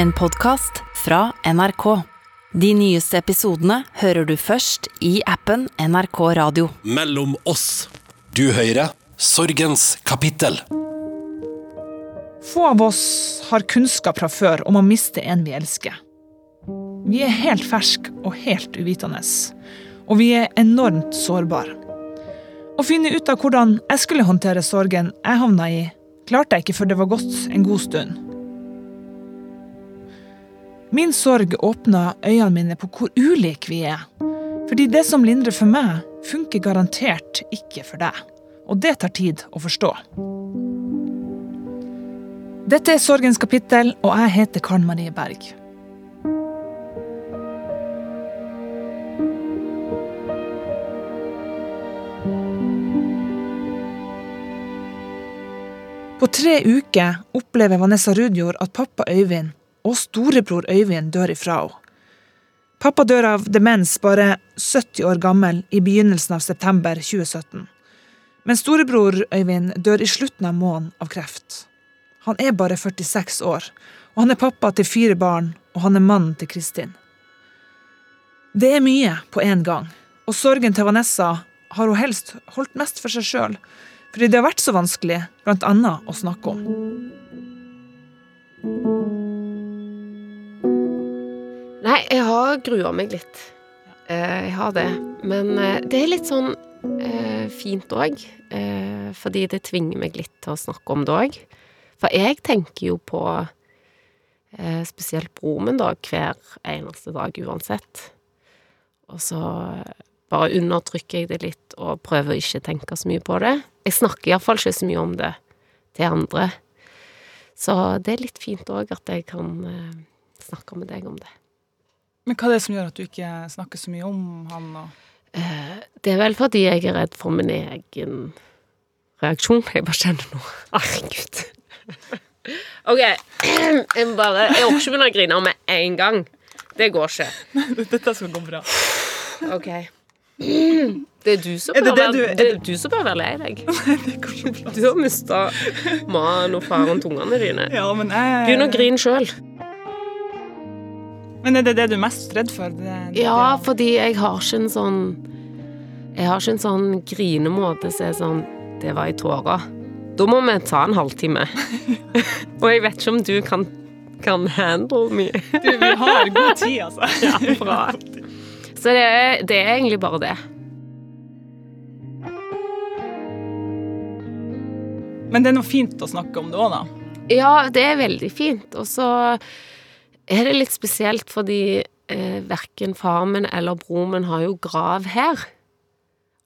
En podkast fra NRK. De nyeste episodene hører du først i appen NRK Radio. Mellom oss. Du hører Sorgens kapittel. Få av oss har kunnskap fra før om å miste en vi elsker. Vi er helt ferske og helt uvitende. Og vi er enormt sårbare. Å finne ut av hvordan jeg skulle håndtere sorgen jeg havna i, klarte jeg ikke før det var gått en god stund. Min sorg åpna øynene mine på hvor ulike vi er. Fordi det som lindrer for meg, funker garantert ikke for deg. Og det tar tid å forstå. Dette er Sorgens kapittel, og jeg heter Karen Marie Berg. På tre uker opplever Vanessa Rudjord at pappa Øyvind og storebror Øyvind dør ifra henne. Pappa dør av demens bare 70 år gammel i begynnelsen av september 2017. Men storebror Øyvind dør i slutten av måneden av kreft. Han er bare 46 år, og han er pappa til fire barn, og han er mannen til Kristin. Det er mye på én gang, og sorgen til Vanessa har hun helst holdt mest for seg sjøl, fordi det har vært så vanskelig, blant annet, å snakke om. Nei, jeg har grua meg litt. Eh, jeg har det. Men eh, det er litt sånn eh, fint òg, fordi det tvinger meg litt til å snakke om det òg. For jeg tenker jo på spesielt broren min, da, hver eneste dag uansett. Og så bare undertrykker jeg det litt og prøver å ikke tenke så mye på det. Jeg snakker iallfall ikke så mye om det til andre. Så det er litt fint òg at jeg kan snakke med deg om det. Men hva er det som gjør at du ikke snakker så mye om han? Og... Eh, det er vel fordi jeg er redd for min egen reaksjon. Jeg bare kjenner noe. Herregud. OK. Jeg må bare Jeg orker ikke begynne å grine med en gang. Det går ikke. Dette skal gå bra. OK. Det er du som Er det bør, det være, du- det du som bør være lei deg. Du har mista mannen og faren til ungene dine. Ja, jeg... Begynn å grine sjøl. Men er det det du er mest redd for? Det, det, Ja, fordi jeg har ikke en sånn Jeg har ikke en sånn grinemåte som er sånn Det var i tårer. Da må vi ta en halvtime. Og jeg vet ikke om du kan, kan handle mye. Du, vi har god tid, altså. Ja, bra. Så det er, det er egentlig bare det. Men det er noe fint å snakke om det òg, da. Ja, det er veldig fint. Og så er det litt spesielt fordi eh, verken far min eller broren min har jo grav her.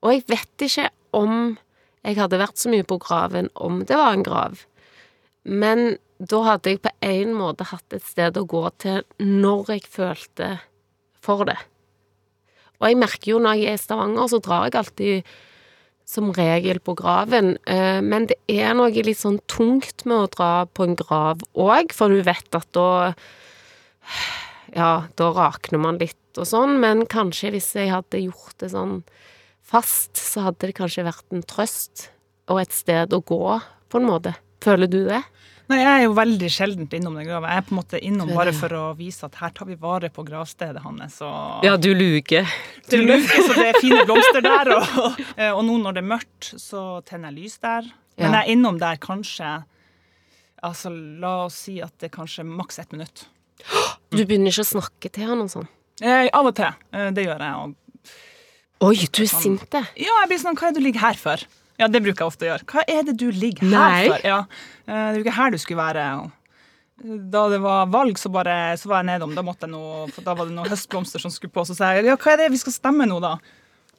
Og jeg vet ikke om jeg hadde vært så mye på graven om det var en grav. Men da hadde jeg på en måte hatt et sted å gå til når jeg følte for det. Og jeg merker jo når jeg er i Stavanger, så drar jeg alltid som regel på graven. Eh, Men det er noe litt sånn tungt med å dra på en grav òg, for du vet at da Ja, da rakner man litt og sånn, men kanskje hvis jeg hadde gjort det sånn fast, så hadde det kanskje vært en trøst og et sted å gå, på en måte. Føler du det? Nei, Jeg er jo veldig sjeldent innom den grava. Jeg er på en måte innom bare for å vise at her tar vi vare på gravstedet hans. Og Ja, du luker. Du luker, så det er fine blomster der. Og, og nå når det er mørkt, så tenner jeg lys der. Men jeg er innom der kanskje Altså, la oss si at det er kanskje maks ett minutt. Du begynner ikke å snakke til han og sånn. Eh, av og til. Eh, det gjør jeg. Og, Oi, du er sint, det. ja, jeg blir sånn Hva er det du ligger her for? Ja, det bruker jeg ofte å gjøre. Hva er det du ligger her Nei. for? Ja, eh, det er jo ikke her du skulle være. Da det var valg, så, bare, så var jeg nedom. Da, måtte jeg noe, for da var det noen høstblomster som skulle på. Så sa jeg ja, hva er det vi skal stemme nå, da?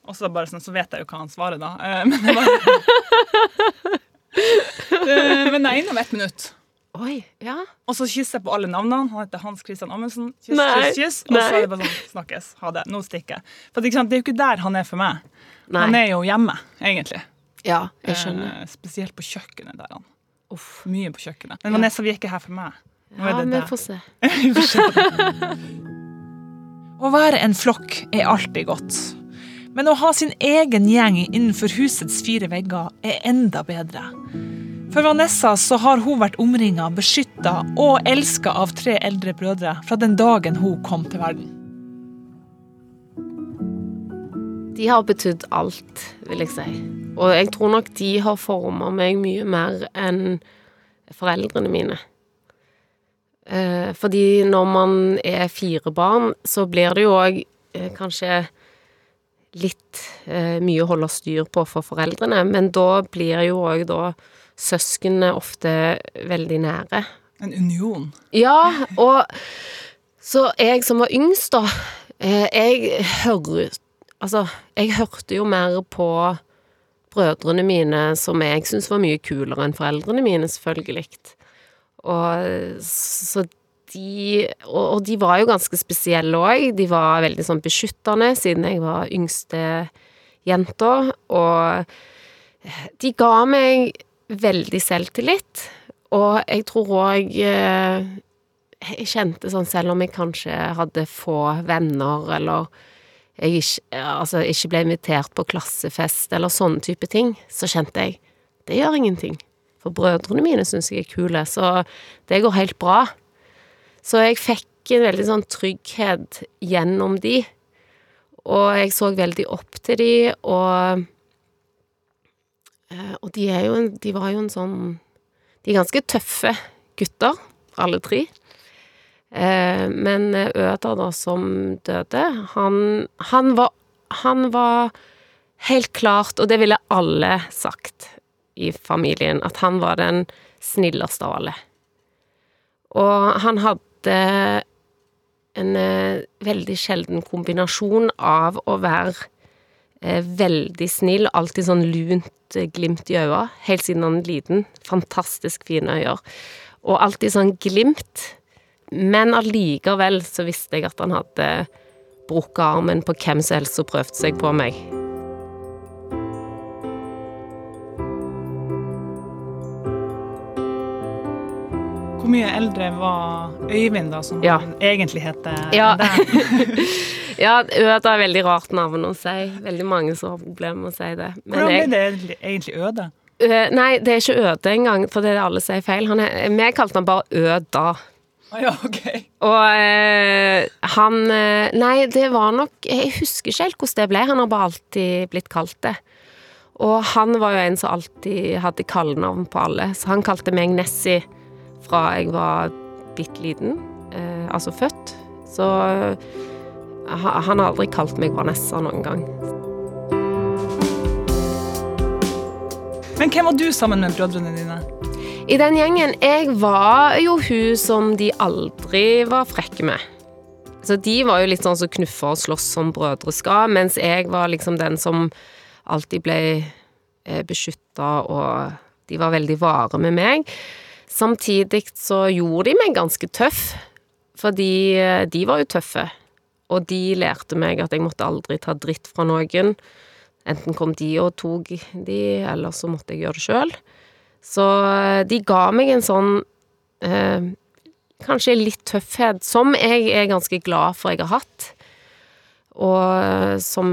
Og så, bare sånn, så vet jeg jo hva han svarer da. Eh, Men, det var, Eh, men jeg er innom ett minutt. Oi, ja. Og så kysser jeg på alle navnene. Han heter Hans Christian Amundsen. Kyss, kyss, kyss. Og så er det bare sånn, snakkes. Ha det. Nå stikker jeg. For det er jo ikke der han er for meg. Nei. Han er jo hjemme, egentlig. Ja, jeg skjønner. Eh, spesielt på kjøkkenet der han. Uff. Mye på kjøkkenet. Men Vanessa, er ikke her for meg. Nå Ja. Vi får se. Å være en flokk er alltid godt. Men å ha sin egen gjeng innenfor husets fire vegger er enda bedre. For Vanessa så har hun vært omringa, beskytta og elska av tre eldre brødre fra den dagen hun kom til verden. De har betydd alt, vil jeg si. Og jeg tror nok de har forma meg mye mer enn foreldrene mine. Eh, fordi når man er fire barn, så blir det jo òg eh, kanskje litt eh, mye å holde styr på for foreldrene, men da blir jo òg da søsknene ofte veldig nære. En union. Ja, og så jeg som var yngst, da, eh, jeg hører Altså, jeg hørte jo mer på brødrene mine, som jeg syntes var mye kulere enn foreldrene mine, selvfølgelig. Og så de Og, og de var jo ganske spesielle òg. De var veldig sånn beskyttende, siden jeg var yngste jenta. Og de ga meg veldig selvtillit. Og jeg tror òg Jeg kjente sånn, selv om jeg kanskje hadde få venner, eller jeg ikke, altså, ikke ble invitert på klassefest, eller sånne type ting, så kjente jeg det gjør ingenting. For brødrene mine syns jeg er kule, så det går helt bra. Så jeg fikk en veldig sånn trygghet gjennom de, og jeg så veldig opp til de, og Og de er jo en De var jo en sånn De er ganske tøffe gutter, alle tre. Men Øder, da, som døde, han, han var Han var helt klart, og det ville alle sagt i familien, at han var den snilleste av alle. Og han hadde en eh, veldig sjelden kombinasjon av å være eh, veldig snill, alltid sånn lunt eh, glimt i øya, helt siden han er liten. Fantastisk fine øyer. Og alltid sånn glimt. Men allikevel så visste jeg at han hadde brukket armen på hvem som helst som prøvde seg på meg. Hvor mye eldre var Øyvind, da, som Ja. han egentlig heter? Ja. enn ja, Øda er veldig rart navn å si. Veldig mange som har problemer med å si det. Men Hvordan ble det egentlig, øde? Uh, nei, det er ikke Øde engang, for det er det alle sier feil. Han er, vi kalte han bare Øda. Ah, ja, ok. Og uh, han uh, Nei, det var nok Jeg husker ikke helt hvordan det ble. Han har bare alltid blitt kalt det. Og han var jo en som alltid hadde kallenavn på alle, så han kalte meg Nessie fra jeg var bitte liten, eh, altså født. Så eh, ha- han har aldri kalt meg Vanessa noen gang. Men hvem var du sammen med brødrene dine? I den gjengen, jeg var jo hun som de aldri var frekke med. Så de var jo litt sånn som knuffa og slåss som brødre skal, mens jeg var liksom den som alltid ble eh, beskytta, og de var veldig vare med meg. Samtidig så gjorde de meg ganske tøff, fordi eh, de var jo tøffe. Og de lærte meg at jeg måtte aldri ta dritt fra noen. Enten kom de og tok de, eller så måtte jeg gjøre det sjøl. Så eh, de ga meg en sånn eh, Kanskje litt tøffhet, som jeg er ganske glad for jeg har hatt. Og eh, som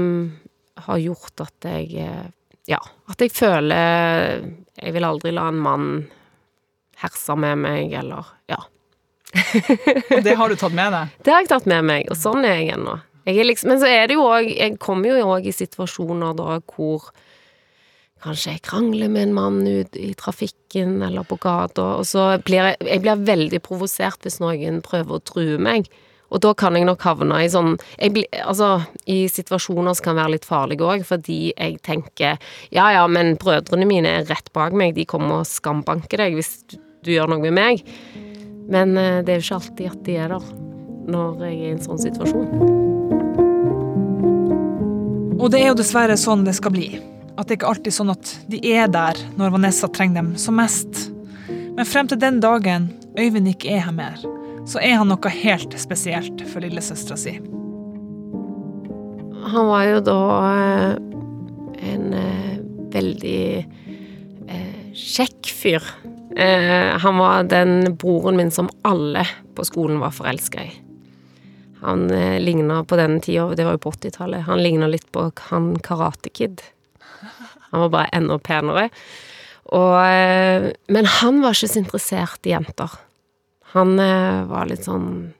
har gjort at jeg Ja, at jeg føler Jeg vil aldri la en mann herse med meg, eller Ja. Og det har du tatt med deg? Det har jeg tatt med meg, og sånn er jeg ennå. Jeg liksom, men så er det jo òg Jeg kommer jo òg i situasjoner da hvor Kanskje jeg krangler med en mann ut i trafikken eller på gata, og så blir jeg Jeg blir veldig provosert hvis noen prøver å true meg. Og da kan jeg nok havne i sånn blir, Altså, i situasjoner som kan være litt farlige òg, fordi jeg tenker ja ja, men brødrene mine er rett bak meg, de kommer og skambanker deg hvis du, gjør noe med meg. Men eh, det er jo ikke alltid at de er der når jeg er i en sånn situasjon. Og det er jo dessverre sånn det skal bli. At det ikke alltid er sånn at de er der når Vanessa trenger dem som mest. Men frem til den dagen Øyvind ikke er her mer, så er han noe helt spesielt for lillesøstera si. Han var jo da eh, en eh, veldig kjekk fyr. Eh, han var den broren min som alle på skolen var forelska i. Han eh, ligna på den tida, det var jo på 80-tallet, han ligna litt på han Karate Kid. Han var bare enda penere. Og, eh, men han var ikke så interessert i jenter. Han eh, var litt sånn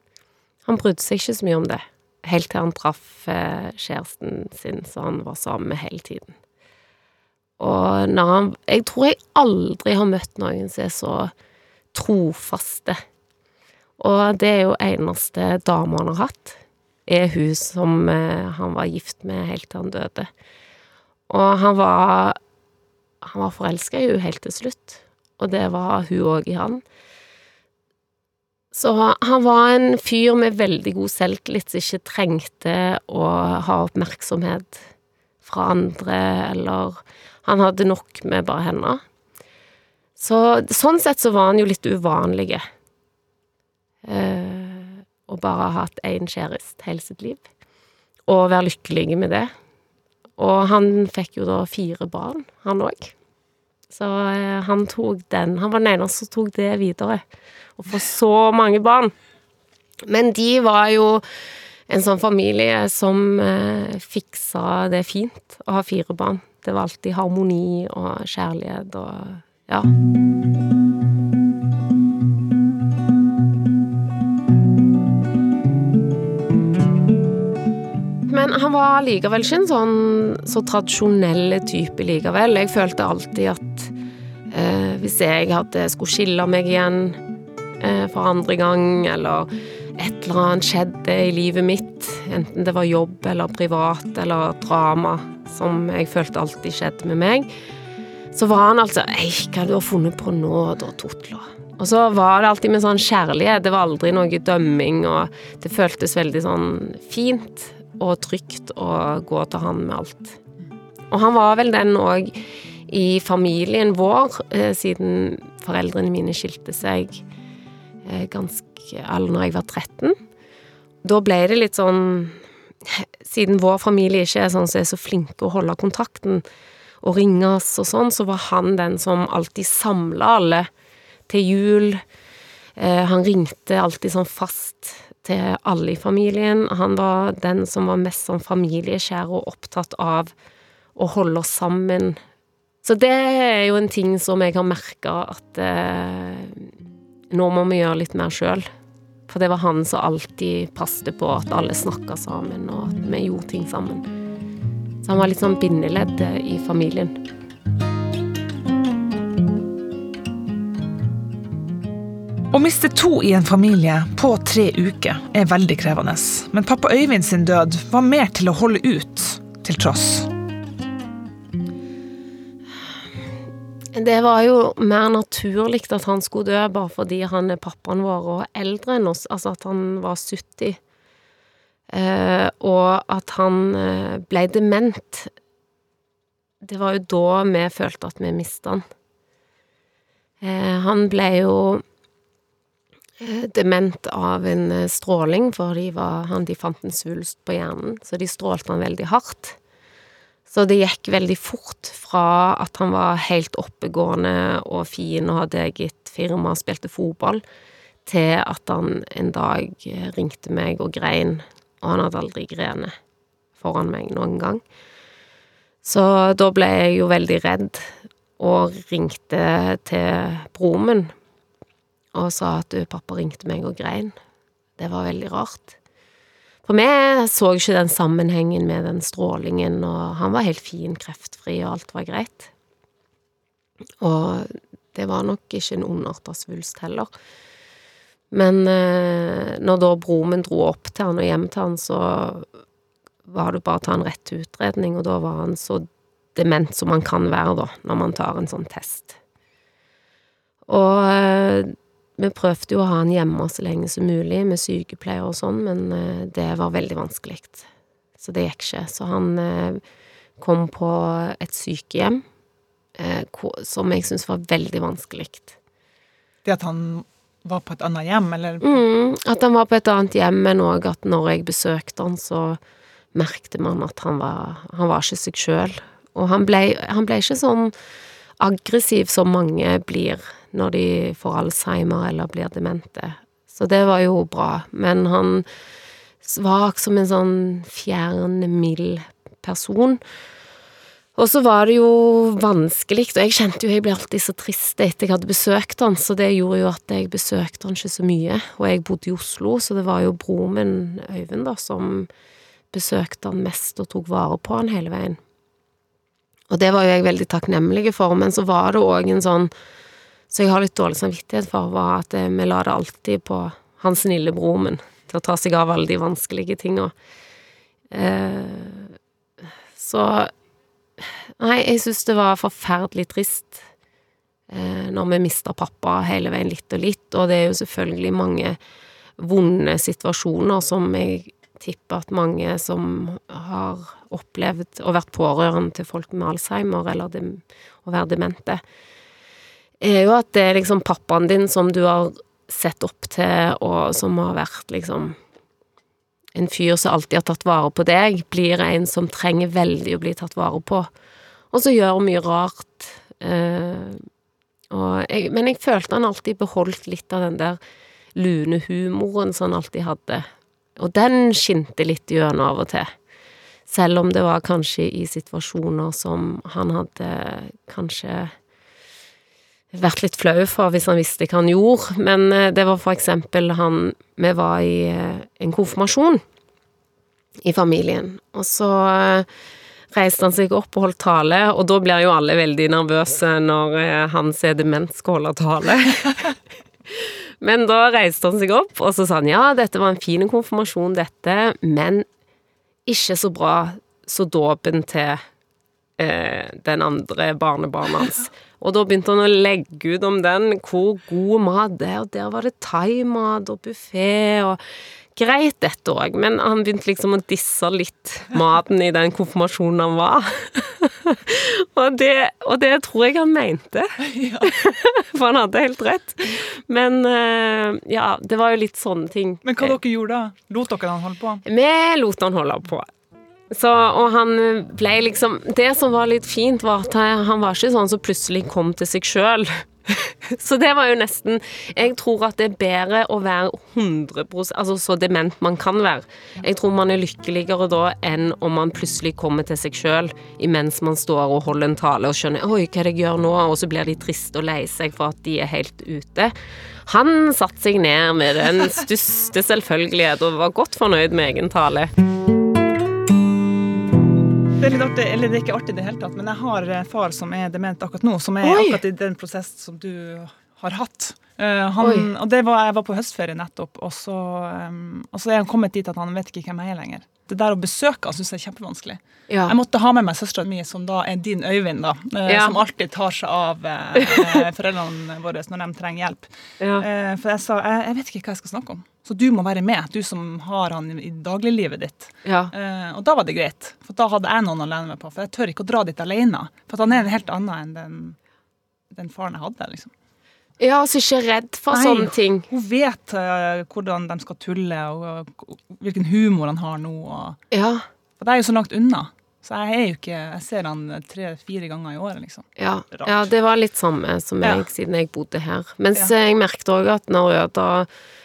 Han brydde seg ikke så mye om det. Helt til han traff kjæresten sin som han var sammen med hele tiden. Og når Jeg tror jeg aldri har møtt noen som er så trofaste. Og det er jo eneste dama han har hatt, er hun som eh, han var gift med helt til han døde. Og han var Han var forelska i henne helt til slutt, og det var hun òg i han. Så han var en fyr med veldig god selvtillit som ikke trengte å ha oppmerksomhet fra andre, eller Han hadde nok med bare henne. Så sånn sett så var han jo litt uvanlig. Eh, å bare ha hatt én kjæreste hele sitt liv, og være lykkelig med det. Og han fikk jo da fire barn, han òg. Så eh, han tok den Han var den eneste som tok det videre. Og få så mange barn. Men de var jo en sånn familie som eh, fiksa det fint å ha fire barn. Det var alltid harmoni og kjærlighet og ja. Men han var likevel ikke en sånn så tradisjonell type likevel. Jeg følte alltid at eh, hvis jeg hadde skulle skille meg igjen eh, for andre gang, eller et eller annet skjedde i livet mitt, enten det var jobb eller privat eller drama, som jeg følte alltid skjedde med meg, så var han altså Ei, hva har du funnet på nå, da, Totla? Og så var det alltid med sånn kjærlighet, det var aldri noe dømming, og det føltes veldig sånn fint og trygt å gå til han med alt. Og han var vel den òg i familien vår, eh, siden foreldrene mine skilte seg ganske Eller når jeg var 13. Da ble det litt sånn Siden vår familie ikke er sånn som er så flinke å holde kontakten og ringe oss og sånn, så var han den som alltid samla alle til jul. Eh, han ringte alltid sånn fast til alle i familien. Han var den som var mest sånn familieskjær og opptatt av å holde oss sammen. Så det er jo en ting som jeg har merka at eh, nå må vi gjøre litt mer sjøl. For det var han som alltid passet på at alle snakka sammen, og at vi gjorde ting sammen. Så han var litt sånn bindeledd i familien. Å miste to i en familie på tre uker er veldig krevende, men pappa Øyvind sin død var mer til å holde ut, til tross. Det var jo mer naturlig at han skulle dø, bare fordi han er pappaen vår og eldre enn oss, altså at han var 70. Eh, og at han eh, ble dement. Det var jo da vi følte at vi mista han. Eh, han ble jo eh, dement av en eh, stråling, for de, var, han, de fant en svulst på hjernen, så de strålte han veldig hardt. Så det gikk veldig fort fra at han var helt oppegående og fin og hadde eget firma og spilte fotball, til at han en dag ringte meg og grein og han hadde aldri grenet foran meg noen gang. Så da ble jeg jo veldig redd, og ringte til broren min og sa at du, pappa ringte meg og grein. Det var veldig rart. For vi så ikke den sammenhengen med den strålingen, og han var helt fin, kreftfri, og alt var greit. Og det var nok ikke en ondarta svulst heller. Men eh, når da broren min dro opp til han og hjem til han, så var det bare å ta en rett utredning, og da var han så dement som man kan være, da, når man tar en sånn test. Og eh, vi prøvde jo å ha han hjemme så lenge som mulig, med sykepleier og sånn, men eh, det var veldig vanskelig. Så det gikk ikke. Så han eh, kom på et sykehjem, eh, som jeg syntes var veldig vanskelig. Det at han var på et annet hjem, eller? Mm, at han var på et annet hjem, men òg at når jeg besøkte han, så merkte man at han var Han var ikke seg sjøl. Og han ble, han ble ikke sånn aggressiv som mange blir når de får alzheimer eller blir demente. Så det var jo bra. Men han var som en sånn fjern, mild person. Og så var det jo vanskelig, og jeg kjente jo jeg ble alltid så trist etter jeg hadde besøkt han, så det gjorde jo at jeg besøkte han ikke så mye, og jeg bodde i Oslo, så det var jo broren min, Øyvind, da, som besøkte han mest og tok vare på han hele veien. Og det var jo jeg veldig takknemlig for, men så var det òg en sånn Så jeg har litt dårlig samvittighet for, var at eh, vi la det alltid på han snille broren min til å ta seg av alle de vanskelige tinga. Eh, så Nei, jeg syns det var forferdelig trist eh, når vi mista pappa hele veien litt og litt, og det er jo selvfølgelig mange vonde situasjoner som jeg tipper at mange som har opplevd og vært pårørende til folk med Alzheimer eller dem, å være demente, er jo at det er liksom pappaen din som du har sett opp til, og som har vært liksom en fyr som alltid har tatt vare på deg, blir en som trenger veldig å bli tatt vare på, og så gjør mye rart. Eh, jeg, men jeg følte han alltid beholdt litt av den der lune humoren som han alltid hadde, og den skinte litt gjennom av og til. Selv om det var kanskje i situasjoner som han hadde kanskje vært litt flau for hvis han visste hva han gjorde, men eh, det var for eksempel han Vi var i eh, en konfirmasjon i familien, og så eh, reiste han seg opp og holdt tale, og da blir jo alle veldig nervøse når han ser er dement skal holde tale. men da reiste han seg opp, og så sa han ja, dette var en fin konfirmasjon, dette, men ikke så bra så dåpen til eh, den andre barnebarnet hans. Og da begynte han å legge ut om den, hvor god mat det er, og der var det thaimat og buffé og Greit, dette òg, men han begynte liksom å disse litt maten i den konfirmasjonen han var. og, det, og, det, tror jeg han mente. For han hadde helt rett. Men eh, ja, det var jo litt sånne ting. Men hva dere gjorde da? Lot dere han holde på? Vi lot han holde på. Så, og han ble liksom Det som var litt fint, var at han var ikke sånn som plutselig kom til seg sjøl. Så det var jo nesten Jeg tror at det er bedre å være 100% Altså så dement man kan være. Jeg tror man er lykkeligere da enn om man plutselig kommer til seg sjøl imens man står og holder en tale og skjønner 'oi, hva er det jeg gjør nå?' og så blir de triste og lei seg for at de er helt ute. Han satte seg ned med den største selvfølgelighet og var godt fornøyd med egen tale. Det er litt artig, eller det er ikke artig i det hele tatt, men jeg har en far som er dement akkurat nå, som er Oi. akkurat i den prosessen som du har hatt. Uh, han, og det var, Jeg var på høstferie nettopp, og så, um, og så er han kommet dit at han vet ikke hvem jeg er lenger. Det der å besøke han syns jeg er kjempevanskelig. Ja. Jeg måtte ha med meg søstera mi, som da er din Øyvind, da, uh, ja. som alltid tar seg av uh, foreldrene våre når de trenger hjelp. Ja. for jeg sa jeg, jeg vet ikke hva jeg skal snakke om. Så du må være med, du som har han i dagliglivet ditt. Uh, og da var det greit, for da hadde jeg noen å lene meg på. For jeg tør ikke å dra dit alene. For han er en helt annen enn den, den faren jeg hadde. liksom. Ja, altså ikke redd for Nei, sånne ting. Hun vet uh, hvordan de skal tulle, og, og, hvilken humor han har nå. Og, ja. For det er jo så langt unna. Så jeg er jo ikke Jeg ser han tre-fire ganger i året, liksom. Ja, ja, det var litt samme som meg, ja. siden jeg bodde her. Mens jeg merket òg at når Øda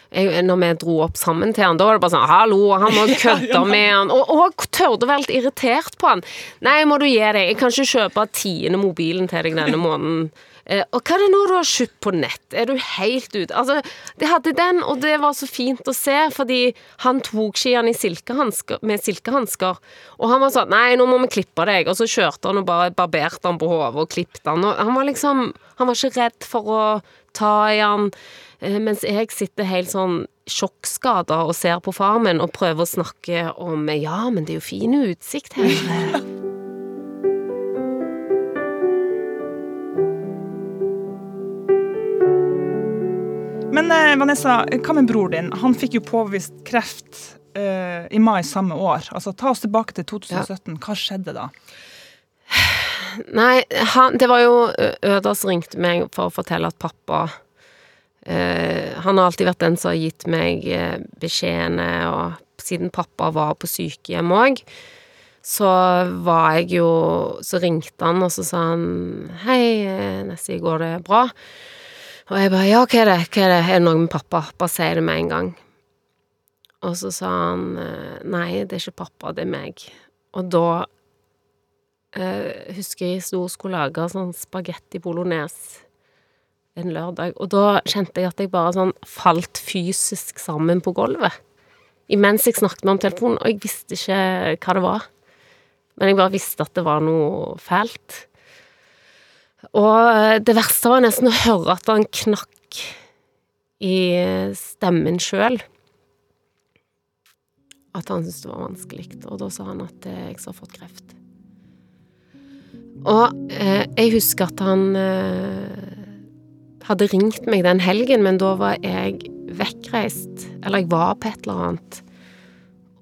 jeg, når vi dro opp sammen til han, da var det bare sånn 'hallo', han må kødde med han. Og, og tørde å være litt irritert på han. 'Nei, må du gi deg, jeg kan ikke kjøpe tiende mobilen til deg denne måneden'. Eh, og hva er det nå du har kjøpt på nett? Er du helt ute? Altså, de hadde den, og det var så fint å se, fordi han tok skiene silkehansker, med silkehansker. Og han var sånn 'nei, nå må vi klippe deg', og så kjørte han og bare barberte han på hodet og klippet han. Og han var liksom Han var ikke redd for å ta i han. Eh, mens jeg sitter helt sånn sjokkskada og ser på far min og prøver å snakke om Ja, men det er jo fin utsikt her. Men eh, Vanessa, hva med bror din? Han fikk jo påvist kreft eh, i mai samme år. Altså, Ta oss tilbake til 2017. Hva skjedde da? Nei, han, det var jo som ringte meg for å fortelle at pappa Eh, han har alltid vært den som har gitt meg eh, beskjedene, og siden pappa var på sykehjem òg, så var jeg jo Så ringte han, og så sa han Hei, eh, Nessie, går det bra? Og jeg bare Ja, hva er det? Hva er det? Er det noe med pappa? Bare si det med en gang. Og så sa han Nei, det er ikke pappa, det er meg. Og da eh, husker jeg sto og skulle lage sånn spagetti bolognese en lørdag, og da kjente jeg at jeg bare sånn falt fysisk sammen på gulvet. Imens jeg snakket med om telefonen, og jeg visste ikke hva det var. Men jeg bare visste at det var noe fælt. Og eh, det verste var nesten å høre at han knakk i stemmen sjøl. At han syntes det var vanskelig. Og da sa han at eh, jeg har fått kreft. Og eh, jeg husker at han eh, hadde ringt meg den helgen, men da var jeg vekkreist. Eller jeg var på et eller annet.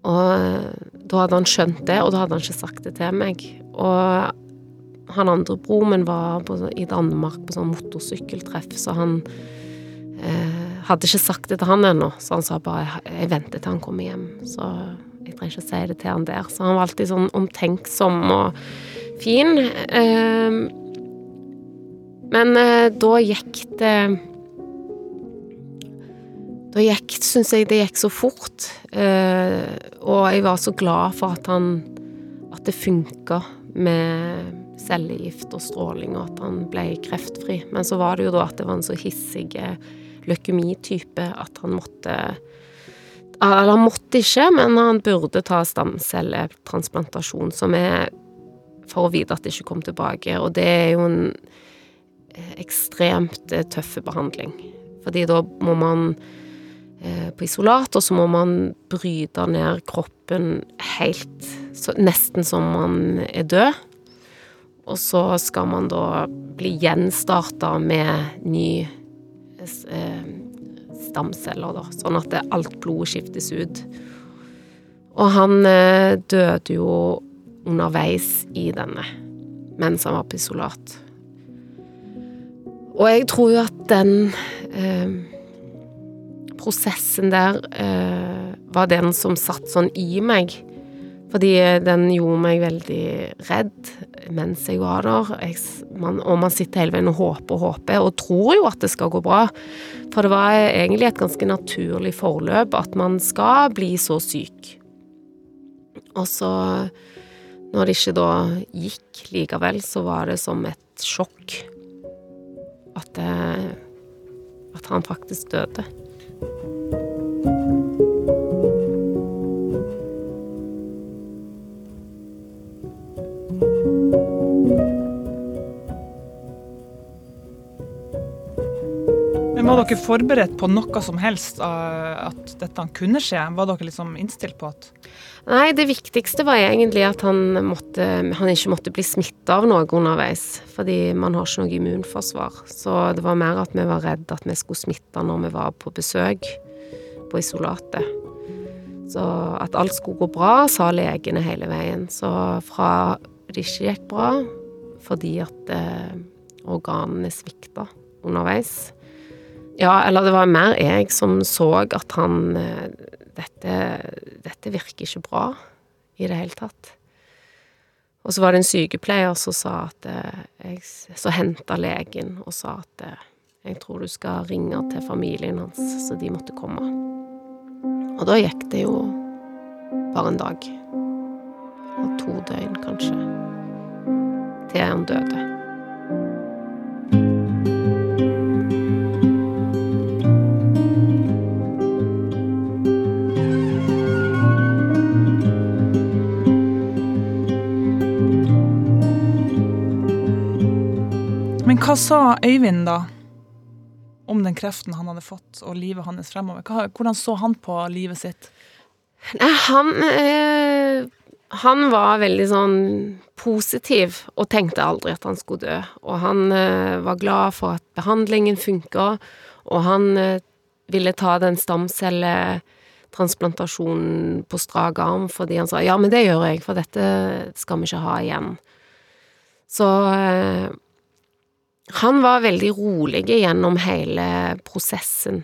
Og eh, da hadde han skjønt det, og da hadde han ikke sagt det til meg. Og han andre broren min var på, i Danmark på sånn motorsykkeltreff, så han eh, hadde ikke sagt det til han ennå. Så han sa bare 'jeg venter til han kommer hjem', så jeg trenger ikke å si det til han der. Så han var alltid sånn omtenksom og fin. Eh, men eh, da gikk det Da gikk, syns jeg det gikk så fort. Eh, og jeg var så glad for at han At det funka med cellegift og stråling, og at han ble kreftfri. Men så var det jo da at det var en så hissig leukemitype at han måtte Eller han måtte ikke, men han burde ta stamcelletransplantasjon, som er for å vite at det ikke kom tilbake. Og det er jo en ekstremt tøff behandling. Fordi da må man eh, på isolat, og så må man bryte ned kroppen helt så, Nesten som man er død. Og så skal man da bli gjenstarta med ny eh, stamceller, da. Sånn at alt blodet skiftes ut. Og han eh, døde jo underveis i denne, mens han var på isolat. Og jeg tror jo at den eh, prosessen der eh, var den som satt sånn i meg. Fordi den gjorde meg veldig redd mens jeg var der. Jeg, man, og man sitter hele veien og håper og håper, og tror jo at det skal gå bra. For det var egentlig et ganske naturlig forløp at man skal bli så syk. Og så, når det ikke da gikk likevel, så var det som et sjokk at, det, at han faktisk døde. Var dere forberedt på noe som helst av at dette kunne skje? Var dere liksom innstilt på at Nei, det viktigste var egentlig at han, måtte, han ikke måtte bli smitta av noe underveis. Fordi man har ikke noe immunforsvar. Så det var mer at vi var redd at vi skulle smitte når vi var på besøk på isolatet. Så at alt skulle gå bra, sa legene hele veien. Så fra det ikke gikk bra fordi at eh, organene svikta underveis Ja, eller det var mer jeg som så at han eh, dette, dette virker ikke bra i det hele tatt. Og så var det en sykepleier som sa at eh, jeg, Så henta legen og sa at eh, jeg tror du skal ringe til familien hans, så de måtte komme. Og da gikk det jo bare en dag. Og to døgn, kanskje. Til han døde. Men hva sa Øyvind da om den kreften han hadde fått, og livet hans fremover? Hva, hvordan så han på livet sitt? Nei, han øh, Han var veldig sånn positiv og tenkte aldri at han skulle dø. Og han øh, var glad for at behandlingen funka, og han øh, ville ta den stamcelletransplantasjonen på strak arm fordi han sa ja, men det gjør jeg, for dette skal vi ikke ha igjen. Så han var veldig rolig gjennom hele prosessen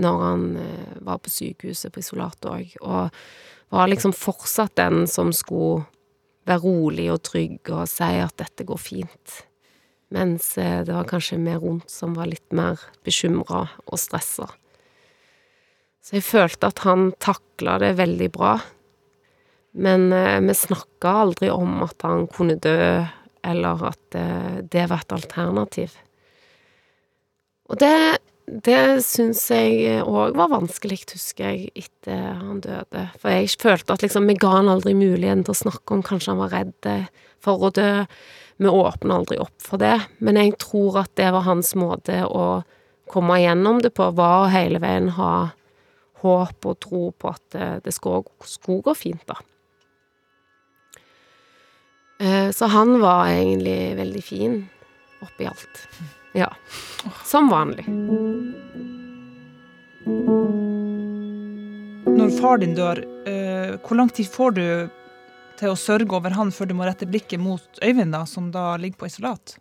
når han eh, var på sykehuset på isolat òg, og var liksom fortsatt den som skulle være rolig og trygg og si at dette går fint. Mens eh, det var kanskje vi rundt som var litt mer bekymra og stressa. Så jeg følte at han takla det veldig bra. Men eh, vi snakka aldri om at han kunne dø, eller at eh, det var et alternativ. Og det, det syns jeg òg var vanskelig, husker jeg, etter han døde. For jeg følte at liksom, vi ga han aldri muligheten til å snakke om kanskje han var redd for å dø. Vi åpna aldri opp for det, men jeg tror at det var hans måte å komme gjennom det på, var å hele veien ha håp og tro på at det, det skulle, skulle gå fint, da. Eh, Så han var egentlig veldig fin oppi alt. Ja. Som vanlig. Når far din dør, eh, hvor lang tid får du til å sørge over han før du må rette blikket mot Øyvind, da, som da ligger på isolat?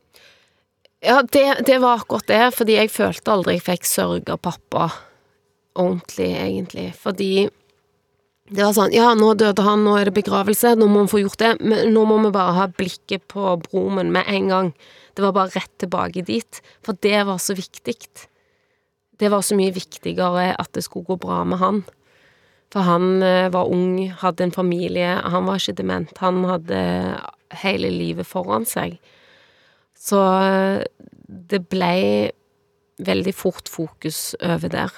Ja, det, det var akkurat det, fordi jeg følte aldri jeg fikk sørge pappa ordentlig, egentlig. Fordi det var sånn Ja, nå døde han, nå er det begravelse, nå må vi få gjort det, men nå må vi bare ha blikket på broren med en gang. Det var bare rett tilbake dit, for det var så viktig. Det var så mye viktigere at det skulle gå bra med han. For han eh, var ung, hadde en familie, han var ikke dement. Han hadde hele livet foran seg. Så eh, det ble veldig fort fokus over der.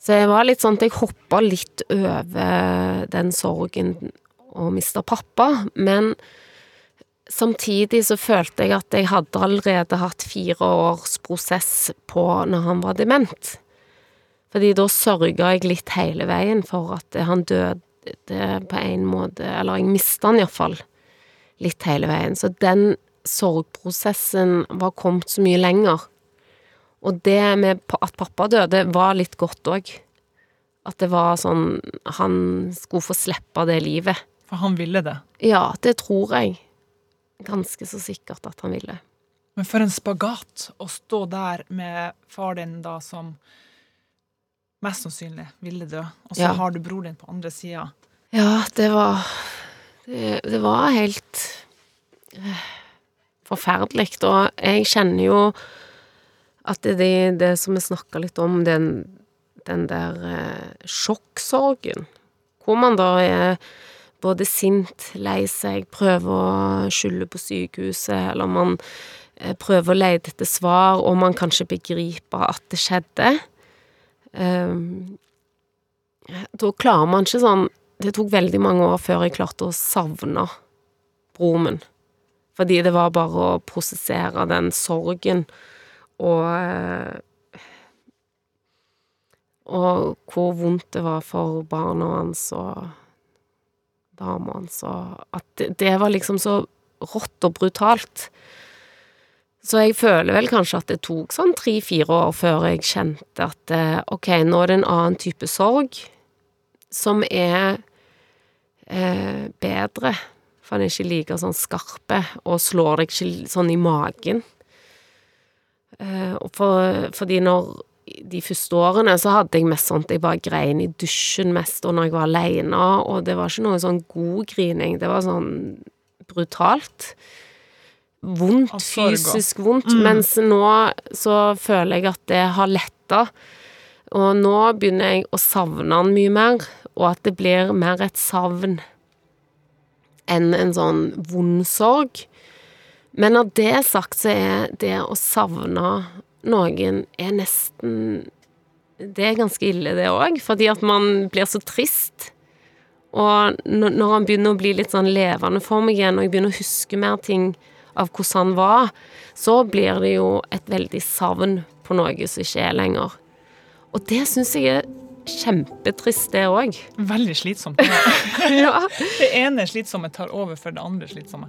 Så jeg var litt sånn at jeg hoppa litt over den sorgen å miste pappa, men samtidig så følte jeg at jeg hadde allerede hatt fire års prosess på når han var dement. Fordi da sørga jeg litt hele veien for at han døde på en måte Eller jeg mista han iallfall litt hele veien. Så den sorgprosessen var kommet så mye lenger. Og det med at pappa døde, var litt godt òg. At det var sånn Han skulle få slippe det livet. For han ville det. Ja, det tror jeg. Ganske så sikkert at han ville. Men for en spagat å stå der med far din da som mest sannsynlig ville dø, og så Ja. har du bror din på andre sida. Ja, det var Det, det var helt eh, forferdelig. Og jeg kjenner jo at det, det, som vi snakka litt om, den, den der eh, sjokksorgen, hvor man da er både sint, lei seg, prøver å skylde på sykehuset, eller man eh, prøver å lete etter svar, og man kan ikke begripe at det skjedde. Um, da klarer man ikke sånn Det tok veldig mange år før jeg klarte å savne broren min. Fordi det var bare å prosessere den sorgen og eh, Og hvor vondt det var for barna hans og dama hans, og at det, det var liksom så rått og brutalt. Så jeg føler vel kanskje at det tok sånn tre-fire år før jeg kjente at eh, ok, nå er det en annen type sorg som er eh, bedre, for den er ikke like sånn skarpe og slår deg ikke sånn i magen. Eh, for, fordi når de første årene så hadde jeg mest sånn at jeg bare grein i dusjen mest, og når jeg var aleine, og det var ikke noe sånn god grining, det var sånn brutalt. Vondt, fysisk vondt, mens nå så føler jeg at det har letta. Og nå begynner jeg å savne han mye mer, og at det blir mer et savn enn en sånn vond sorg. Men når det er sagt, så er det å savne noen er nesten Det er ganske ille, det òg, fordi at man blir så trist. Og når han begynner å bli litt sånn levende for meg igjen, og jeg begynner å huske mer ting av hvordan han var, så blir det jo et veldig savn på noe som ikke er lenger. Og det syns jeg er kjempetrist, det òg. Veldig slitsomt. Ja. Det ene slitsomme tar over for det andre slitsomme.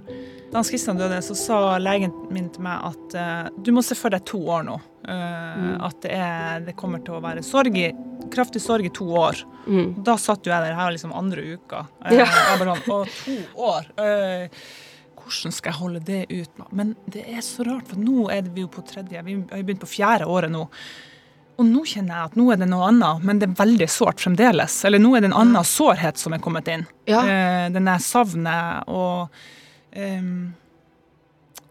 Da Hans Christian døde, så sa legen min til meg at uh, du må se for deg to år nå. Eh, At det, er, det kommer til å være sorg i, kraftig sorg i to år. Mm. Da satt jo jeg der, her liksom andre uka. Eh, Ja. Jeg bare sånn, Å, to år? Uh, hvordan skal jeg holde det ut? nå? Men det er så rart, for nå er vi jo på tredje, vi har begynt på fjerde året nå. Og nå kjenner jeg at nå er det noe annet, men det er veldig sårt fremdeles. Eller nå er det en annen sårhet som er kommet inn. Ja. Eh, den jeg savnet og ehm,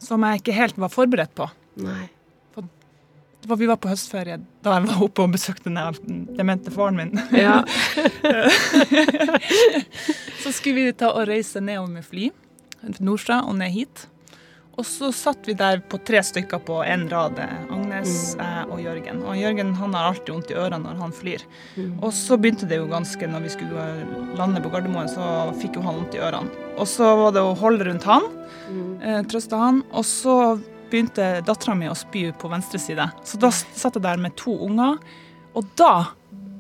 Som jeg ikke helt var forberedt på. Nei. det var, Vi var på høstferie da jeg var oppe og besøkte den demente faren min. Ja. så skulle vi ta og reise nedover med fly nordfra og ned hit. Og så satt vi der på tre stykker på én rad, Agnes, jeg og Jørgen. Og Jørgen han har alltid vondt i ørene når han flyr. Og så begynte det jo ganske Når vi skulle lande på Gardermoen, så fikk jo han vondt i ørene. Og så var det å holde rundt han, eh, trøste han. Og så begynte dattera mi å spy på venstre side. Så da satt jeg der med to unger, og da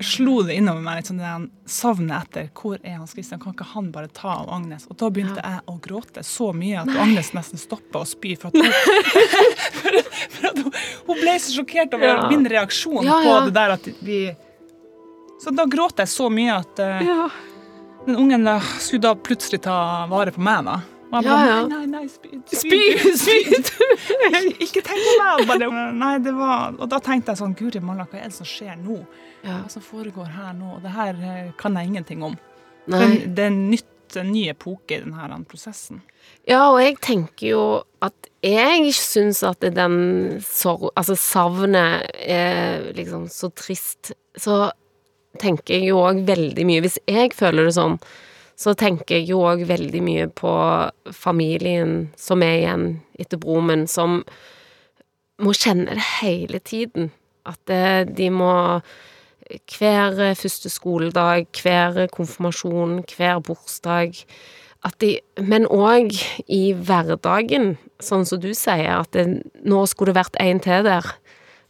slo det innover meg litt sånn det savnet etter hvor er Hans Christian, kan ikke han bare ta av Agnes? Og da begynte jeg å gråte så mye at Agnes nesten stoppa å spy. For at hun, for, for at hun, hun ble så sjokkert over Ja. min reaksjon Ja, på det der at vi Så da gråt jeg så mye at uh, Ja. den ungen da skulle da plutselig ta vare på meg, da. Og jeg Ja, bare, ja. nei, nei, nei, spyd. Spyd, spyd. Ikke tenk på meg! Bare, nei, det var, og da tenkte jeg sånn, guri malla, hva er det som skjer nå? Ja. Hva som foregår her nå? Og det her eh, kan jeg ingenting om. Er- det er nytt, en ny epoke i denne prosessen. Ja, og jeg tenker jo at jeg syns at den sorg... Altså savnet er liksom så trist. Så tenker jeg jo òg veldig mye Hvis jeg føler det sånn, så tenker jeg jo òg veldig mye på familien som er igjen etter broren min, som må kjenne det hele tiden. At eh, de må hver eh, første skoledag, hver konfirmasjon, hver bursdag at de, Men òg i hverdagen, sånn som du sier, at det, nå skulle det vært en til der.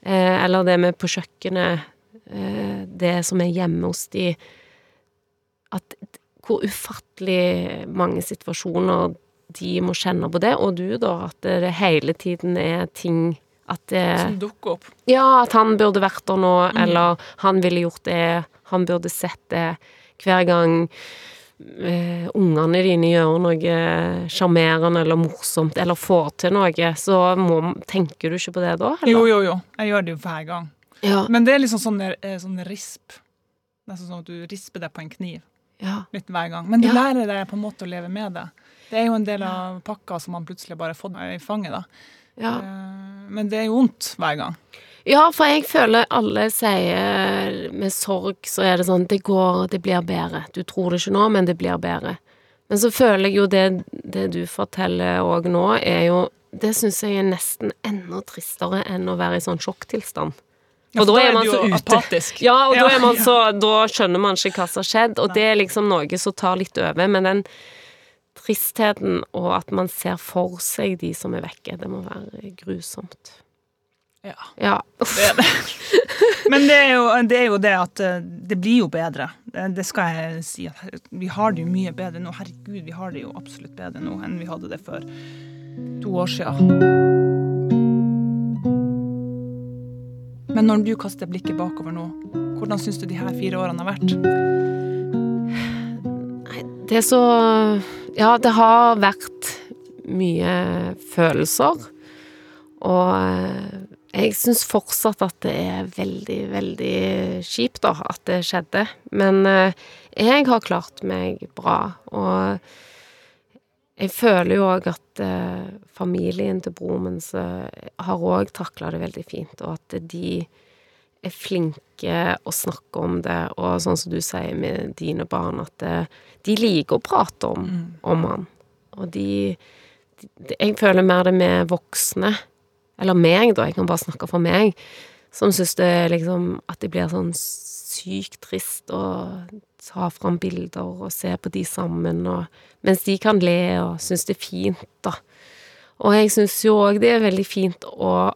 Eh, eller det med på kjøkkenet, eh, det som er hjemme hos de At hvor ufattelig mange situasjoner de må kjenne på det, og du, da, at det, hele tiden er ting at det Som dukker opp. ja, at han burde vært der nå, eller han ville gjort det, han burde sett det. Hver gang eh, ungene dine gjør noe sjarmerende eller morsomt, eller får til noe, så må, tenker du ikke på det da? Eller? Jo, jo, jo. Jeg gjør det jo hver gang. Ja. Men det er liksom sånn, eh, sånn risp. Nesten sånn at du risper deg på en kniv ja. litt hver gang. Men du Ja. lærer deg på en måte å leve med det. Det er jo en del av pakka som man plutselig bare har fått i fanget. da. Ja. Eh, Men det er jo vondt hver gang. ja, for jeg føler alle sier med sorg så er det sånn det går, det blir bedre. Du tror det ikke nå, men det blir bedre. Men så føler jeg jo det, det du forteller òg nå, er jo Det syns jeg er nesten enda tristere enn å være i sånn sjokktilstand. Og da er man så ute. apatisk. Ja, og da, man så, da skjønner man ikke hva som har skjedd, og det er liksom noe som tar litt over. Men den tristheten og at man ser for seg de som er vekke, det må være grusomt. Ja. Ja. Det er det. Men det er, jo, det er jo det at eh, det blir jo bedre. Det, skal jeg si. Vi har det jo mye bedre nå. Herregud, vi har det jo absolutt bedre nå enn vi hadde det for to år siden. Men når du kaster blikket bakover nå, hvordan syns du de her fire årene har vært? Det er så Ja, det har vært mye følelser. Og eh, jeg syns fortsatt at det er veldig, veldig kjipt, da, at det skjedde. Men eh, jeg har klart meg bra, og jeg føler jo òg at eh, familien til broren min har òg takla det veldig fint, og at de er flinke å snakke om det, og sånn som du sier med dine barn, at det, de liker å prate om, om han. Og de, de Jeg føler mer det med voksne, eller meg, da, jeg kan bare snakke for meg, som syns det er liksom At det blir sånn sykt trist å ta fram bilder og se på de sammen, og, mens de kan le og synes det er fint, da. Og jeg syns jo òg det er veldig fint å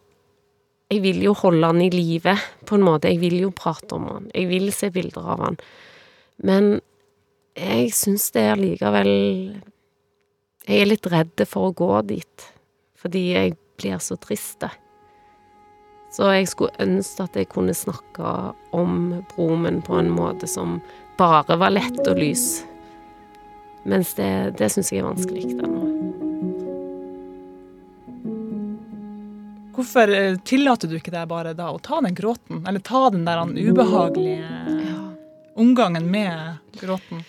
jeg vil jo holde han i live, på en måte. Jeg vil jo prate om han. Jeg vil se bilder av han. Men jeg syns det er likevel Jeg er litt redd for å gå dit, fordi jeg blir så trist. Så jeg skulle ønske at jeg kunne snakke om broren min på en måte som bare var lett og lys. Mens det, det syns jeg er vanskelig ennå. Hvorfor eh, tillater du ikke deg bare da å ta den gråten? Eller ta den der den ubehagelige Ja. omgangen med gråten?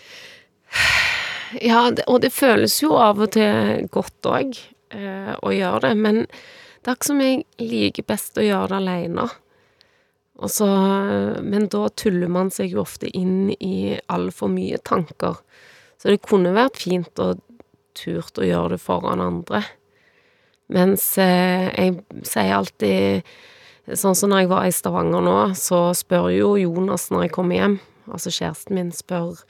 Ja, og det føles jo av og til godt òg eh, å gjøre det, men Det er ikke som jeg liker best å gjøre det alene. Og så, men da tuller man seg jo ofte inn i altfor mye tanker. Så det kunne vært fint og turt å gjøre det foran andre. Mens eh, jeg sier alltid Sånn som når jeg var i Stavanger nå, så spør jo Jonas når jeg kommer hjem, altså kjæresten min, spør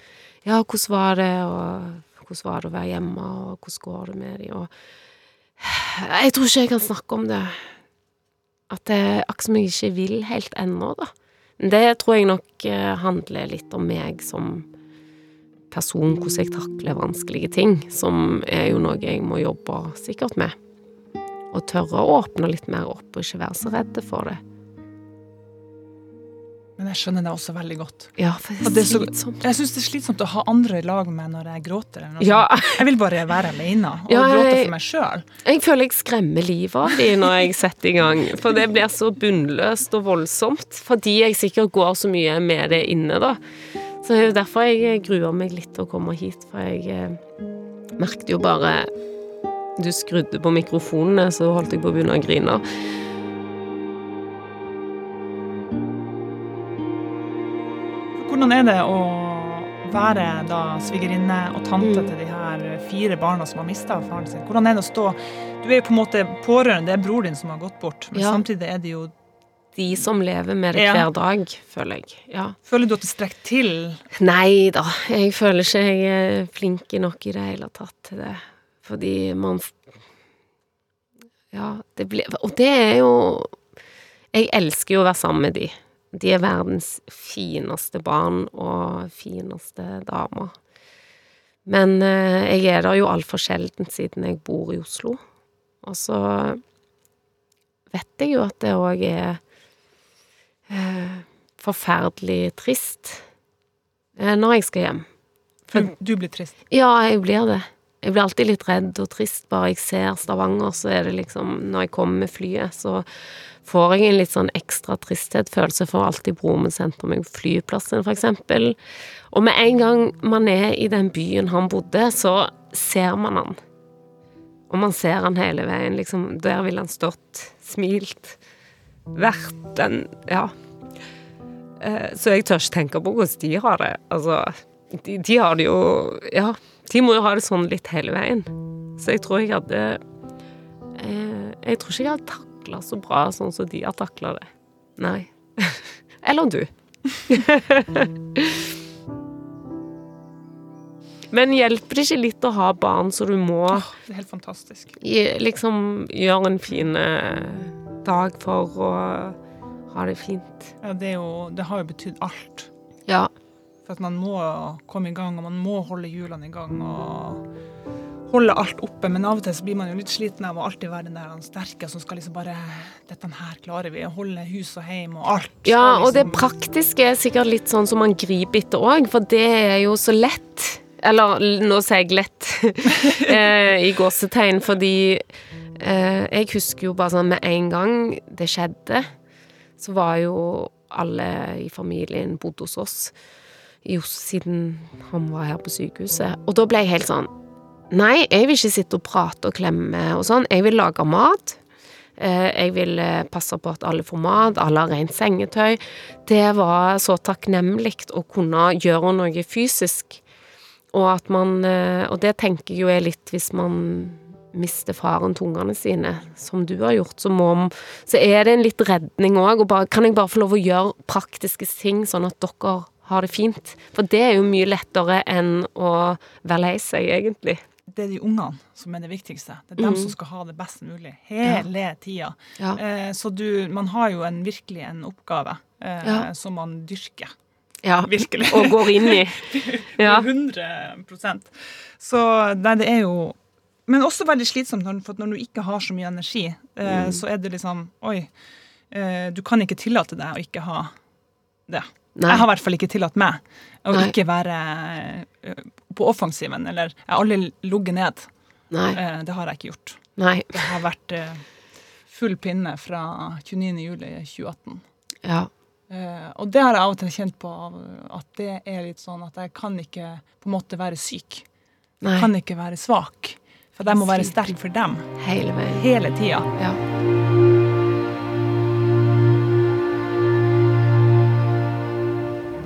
ja, hvordan var det, og hvordan var det å være hjemme, og hvordan går det med de, og Jeg tror ikke jeg kan snakke om det. At det er akkurat som jeg ikke vil helt ennå, da. Det tror jeg nok eh, handler litt om meg som person, hvordan jeg takler vanskelige ting, som er jo noe jeg må jobbe sikkert med. Og tørre å åpne litt mer opp, og ikke være så redde for det. Men jeg skjønner det også veldig godt. Ja, for det det er så- slitsomt. Jeg syns det er slitsomt å ha andre i lag med når jeg gråter. Ja. Jeg vil bare være alene og Ja, gråte for meg sjøl. Jeg føler jeg skremmer livet av de når jeg setter i gang, for det blir så bunnløst og voldsomt. Fordi jeg sikkert går så mye med det inne, da. Så det er jo derfor jeg gruer meg litt til å komme hit, for jeg eh, merket jo bare Du skrudde på mikrofonene, så holdt jeg på å begynne å grine. Hvordan er det å være da svigerinne og tante Mm. til de her fire barna som har mista faren sin? Hvordan er det å stå Du er jo på en måte pårørende, det er bror din som har gått bort, men Ja. samtidig er det jo De som lever med det Ja. hver dag, føler jeg. Ja. Føler du at det strekker til? Nei da, jeg føler ikke jeg er flink nok i det hele tatt til det. Fordi man Ja, det blir Og det er jo Jeg elsker jo å være sammen med de. De er verdens fineste barn og fineste damer. Men eh, jeg er der jo altfor sjelden siden jeg bor i Oslo. Og så vet jeg jo at det òg er eh, forferdelig trist eh, når jeg skal hjem. For- Du, du blir trist. Ja, jeg blir det. Jeg blir alltid litt redd og trist bare jeg ser Stavanger, så er det liksom Når jeg kommer med flyet, så får jeg en litt sånn ekstra tristhetsfølelse for alltid broren sentrum, flyplassen, for eksempel. Og med en gang man er i den byen han bodde, så ser man han. Og man ser han hele veien, liksom. Der ville han stått, smilt, vært den Ja. Eh, Så jeg tør ikke tenke på hvordan de har det. Altså, de, de har det jo Ja, de må jo ha det sånn litt hele veien. Så jeg tror jeg hadde eh, Jeg tror ikke jeg hadde takla så bra sånn som de har takla det. Nei. Eller du. Men hjelper det ikke litt å ha barn så du må oh, det er helt fantastisk. liksom gjøre en fin eh, dag for å ha det fint? Ja, det, jo, det har jo betydd alt. Ja. For at man må komme i gang, og man må holde hjulene i gang. og holde alt oppe, men av og til så blir man jo litt sliten av å alltid være den der sterke som skal liksom bare Dette her klarer vi. Holde hus og hjem og alt. Ja, og det liksom- praktiske er sikkert litt sånn som man griper etter òg, for det er jo så lett. Eller nå sier jeg lett eh, i gåsetegn, fordi eh, jeg husker jo bare sånn med en gang det skjedde, så var jo alle i familien bodd hos oss Oslo siden han var her på sykehuset. Og da ble jeg helt sånn Nei, jeg vil ikke sitte og prate og klemme og sånn. Jeg vil lage mat. Eh, Jeg vil eh, passe på at alle får mat, alle har rent sengetøy. Det var så takknemlig å kunne gjøre noe fysisk. Og at man eh, Og det tenker jeg jo er litt hvis man mister faren til ungene sine, som du har gjort, så må Så er det en litt redning òg, og Kan jeg bare få lov å gjøre praktiske ting, sånn at dere har det fint? For det er jo mye lettere enn å være lei seg, egentlig. Det er de ungene som er det viktigste. Det er dem mm. som skal ha det best mulig hele tida. Ja. Eh, så du, man har jo en, virkelig en oppgave eh, Ja. som man dyrker. ja. Virkelig. Og går inn i. Ja. 100% Så nei, det er jo Men også veldig slitsomt, for når du ikke har så mye energi, eh, Mm. så er det liksom Oi, eh, du kan ikke tillate deg å ikke ha det. Nei. Jeg har i hvert fall ikke tillatt meg å Nei. ikke være eh, på offensiven. Eller jeg har aldri ligget ned. Nei. Eh, det har jeg ikke gjort. Nei. Det har vært eh, full pinne fra 29. juli 2018. Ja. Og det har jeg av og til kjent på, at det er litt sånn at jeg kan ikke på en måte være syk. Jeg kan ikke være svak. For jeg må være sterk for dem Hele veien. hele tida. Ja.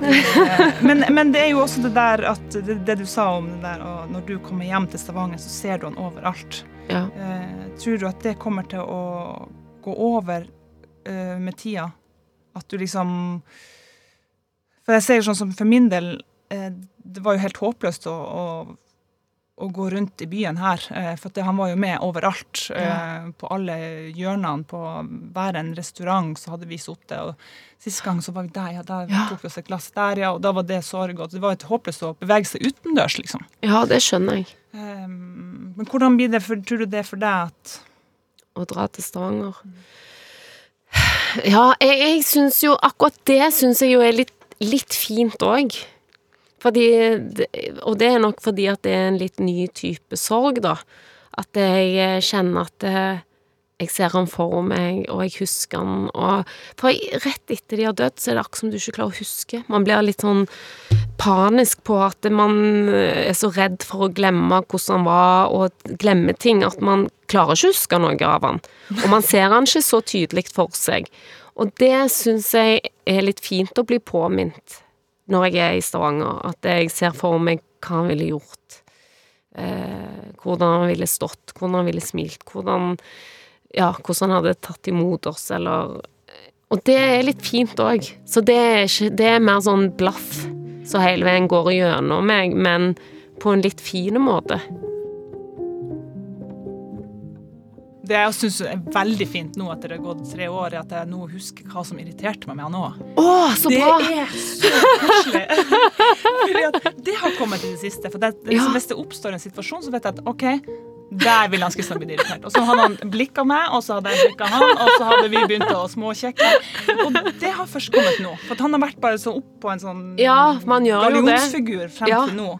men, men det er jo også det der at det, det du sa om det der, og når du kommer hjem til Stavanger, så ser du han overalt. Ja. Eh, tror du at det kommer til å gå over eh, med tida? At du liksom For jeg ser sånn som for min del, eh, det var jo helt håpløst å, å, å gå rundt i byen her. Eh, for han var jo med overalt. Ja. på alle hjørnene. På hver en restaurant så hadde vi sittet. Og sist gang så var vi der, ja, der Ja. tok vi oss et glass der, ja. Og da var det sorg. Og det var et håpløst å bevege seg utendørs, liksom. ja, det skjønner jeg. Um, men hvordan blir det for, tror du det er for deg at Å dra til Stavanger. Ja, jeg, jeg syns jo akkurat det syns jeg jo er litt, litt fint òg. Fordi Og det er nok fordi at det er en litt ny type sorg, da. At jeg eh, kjenner at eh, jeg ser han for meg, og jeg husker han, og For rett etter de har dødd, så er det akkurat som du ikke klarer å huske. Man blir litt sånn panisk på at man eh, er så redd for å glemme hvordan han var, og glemme ting, at man klarer ikke å huske noe av han. Og man ser han ikke så tydelig for seg. Og det syns jeg er litt fint å bli påminnet når jeg er i Stavanger, at jeg ser for meg hva han ville gjort. Eh, hvordan han ville stått, hvordan han ville smilt, hvordan Ja, hvordan han hadde tatt imot oss, eller Og det er litt fint òg. Så det er, ikke, det er mer sånn blaff som hele veien går gjennom meg, men på en litt fin måte. Det jeg syns er veldig fint nå etter det har gått tre år, at jeg nå husker hva som irriterte meg med han òg. Oh, så Det bra! er så koselig! At det har kommet i det siste. For det, det, Ja. Hvis det oppstår en situasjon, så vet jeg at OK, der ville han skulle blitt irritert. Og så hadde han blikka meg, og så hadde jeg blikka han, og så hadde vi begynt å småkjekke. Og det har først kommet nå. For at han har vært bare så opp på en sånn Ja, det. gallionsfigur frem Ja. til nå.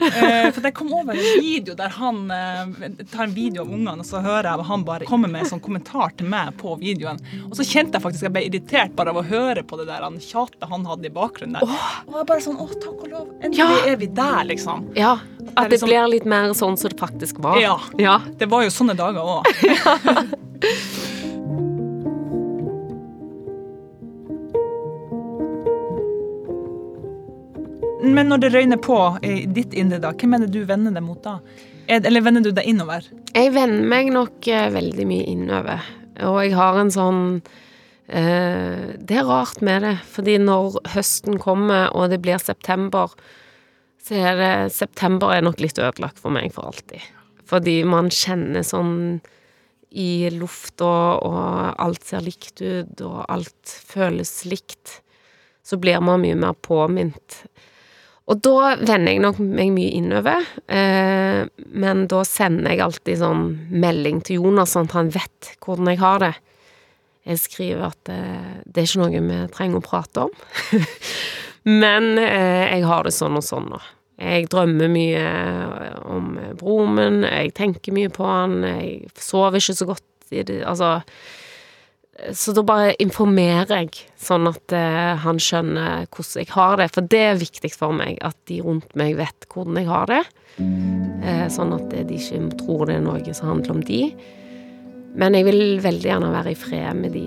Eh, for jeg kom over en video der han eh, tar en video av ungene, og så hører jeg han bare komme med en sånn kommentar til meg på videoen. Og så kjente jeg faktisk at jeg ble irritert bare av å høre på det der han tjatet han hadde i bakgrunnen der. Og jeg bare sånn Å, takk og lov. Endelig Ja. er vi der, liksom. Ja, at det liksom- blir litt mer sånn som det faktisk var. Ja. ja. Det var jo sånne dager òg. Men når det røyner på i ditt indre, da, hvem er det du vender deg mot da? Er, eller vender du deg innover? Jeg vender meg nok eh, veldig mye innover, og jeg har en sånn eh, Det er rart med det, fordi når høsten kommer og det blir september, så er det September er nok litt ødelagt for meg for alltid. Fordi man kjenner sånn i lufta, og alt ser likt ut, og alt føles likt. Så blir man mye mer påminnet. Og da vender jeg nok meg mye innover, eh, men da sender jeg alltid sånn melding til Jonas, sånn at han vet hvordan jeg har det. Jeg skriver at eh, det er ikke noe vi trenger å prate om, men eh, jeg har det sånn og sånn nå. Jeg drømmer mye om broren min, jeg tenker mye på han, jeg sover ikke så godt i det, altså så da bare informerer jeg, sånn at eh, han skjønner hvordan jeg har det. For det er viktig for meg, at de rundt meg vet hvordan jeg har det. Eh, sånn at de ikke tror det er noe som handler om de. Men jeg vil veldig gjerne være i fred med de